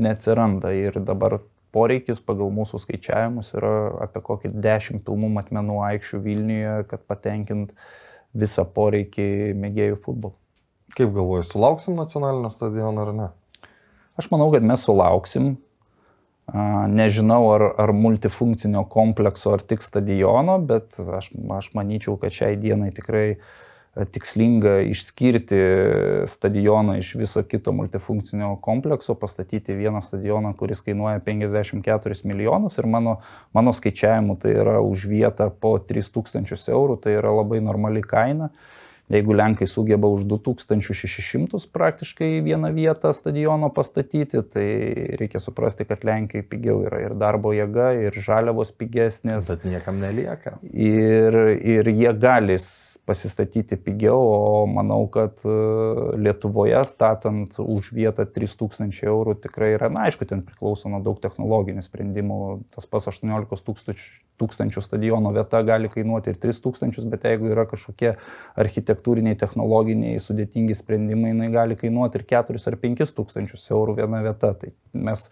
neatsiranda. Ir dabar poreikis pagal mūsų skaičiavimus yra apie kokį 10 pilnų matmenų aikščių Vilniuje, kad patenkint visą poreikį mėgėjų futbolo. Kaip galvoji, sulauksim nacionalinio stadiono ar ne? Aš manau, kad mes sulauksim. Nežinau, ar, ar multifunkcinio komplekso, ar tik stadiono, bet aš, aš manyčiau, kad šiai dienai tikrai a, tikslinga išskirti stadioną iš viso kito multifunkcinio komplekso, pastatyti vieną stadioną, kuris kainuoja 54 milijonus ir mano, mano skaičiavimu tai yra už vietą po 3000 eurų, tai yra labai normali kaina. Jeigu Lenkai sugeba už 2600 praktiškai vieną vietą stadiono pastatyti, tai reikia suprasti, kad Lenkai pigiau yra ir darbo jėga, ir žaliavos pigesnės. Bet niekam nelieka. Ir, ir jie gali pasistatyti pigiau, o manau, kad e, Lietuvoje statant už vietą 3000 eurų tikrai yra, na aišku, ten priklauso nuo daug technologinių sprendimų. Tas pas 18 tūkstančių, tūkstančių stadiono vieta gali kainuoti ir 3000, bet jeigu yra kažkokie architektūriniai architektūriniai, technologiniai, sudėtingi sprendimai, jinai gali kainuoti ir 4 ar 5 tūkstančius eurų viena vieta. Tai mes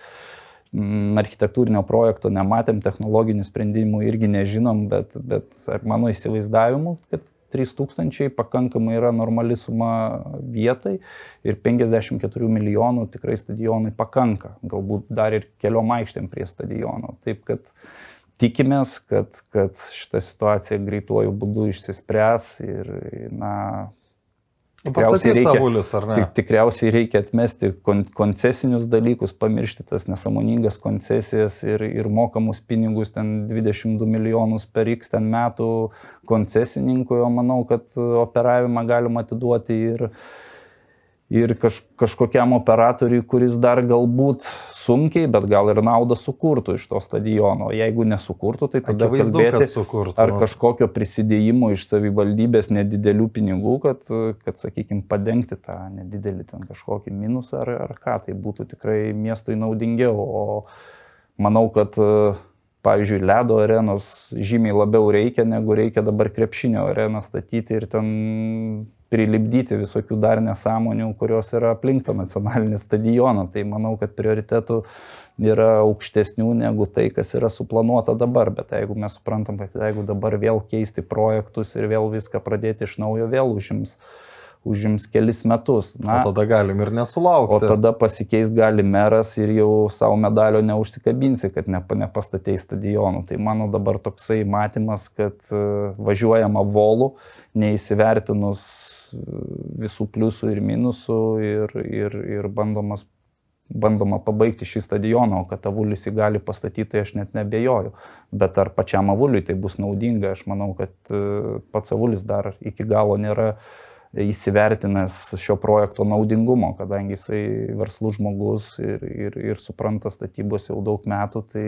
mm, architektūrinio projekto nematėm, technologinių sprendimų irgi nežinom, bet, bet mano įsivaizdavimu, kad 3000 pakankamai yra normali suma vietai ir 54 milijonų tikrai stadionui pakanka, galbūt dar ir keliom aikštėm prie stadiono. Taip kad tikimės, kad, kad šita situacija greituoju būdu išsispręs ir, na, Tikriausiai reikia, savulius, tik, tikriausiai reikia atmesti kon, koncesinius dalykus, pamiršti tas nesąmoningas koncesijas ir, ir mokamus pinigus, ten 22 milijonus per X ten metų koncesininkui, o manau, kad operavimą galima atiduoti ir, ir kaž, kažkokiam operatoriui, kuris dar galbūt sunkiai, bet gal ir naudą sukurtų iš to stadiono. Jeigu nesukurtų, tai tada Akivaizdu, kalbėti, sukurtų. ar kažkokio prisidėjimo iš savivaldybės nedidelių pinigų, kad, kad sakykime, padengti tą nedidelį ten kažkokį minusą ar, ar ką, tai būtų tikrai miestui naudingiau. O manau, kad pavyzdžiui, ledo arenos žymiai labiau reikia, negu reikia dabar krepšinio areną statyti ir ten prilipdyti visokių dar nesąmonių, kurios yra aplink tą nacionalinį stadioną. Tai manau, kad prioritetų yra aukštesnių negu tai, kas yra suplanuota dabar. Bet jeigu mes suprantam, kad jeigu dabar vėl keisti projektus ir vėl viską pradėti iš naujo, vėl užims užims kelis metus. Na, o tada galim ir nesulaukti. O tada pasikeis gali meras ir jau savo medalio neužsikabinsi, kad ne, nepastatei stadionų. Tai mano dabar toksai matymas, kad e, važiuojama volų, neįsivertinus visų pliusų ir minusų ir, ir, ir bandomas, bandoma pabaigti šį stadioną, o kad avulis jį gali pastatyti, tai aš net nebejoju. Bet ar pačiam avuliui tai bus naudinga, aš manau, kad e, pats avulis dar iki galo nėra įsivertinęs šio projekto naudingumo, kadangi jisai verslus žmogus ir, ir, ir supranta statybos jau daug metų, tai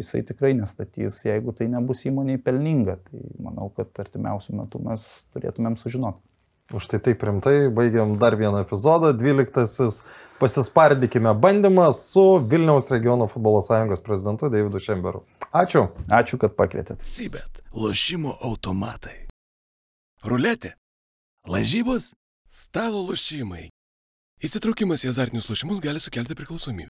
jisai tikrai nestatys, jeigu tai nebus įmoniai pelninga. Tai manau, kad artimiausių metų mes turėtumėm sužinoti. Už tai taip rimtai baigiam dar vieną epizodą. Dvyliktasis pasispardykime bandymas su Vilniaus regiono futbolo sąjungos prezidentu Davidu Šemberu. Ačiū. Ačiū, kad pakvietėte. Sibet. Lošimo automatai. Ruletė. Lažybos. Stalo lošimai. Įsitraukimas į azartinius lošimus gali sukelti priklausomybę.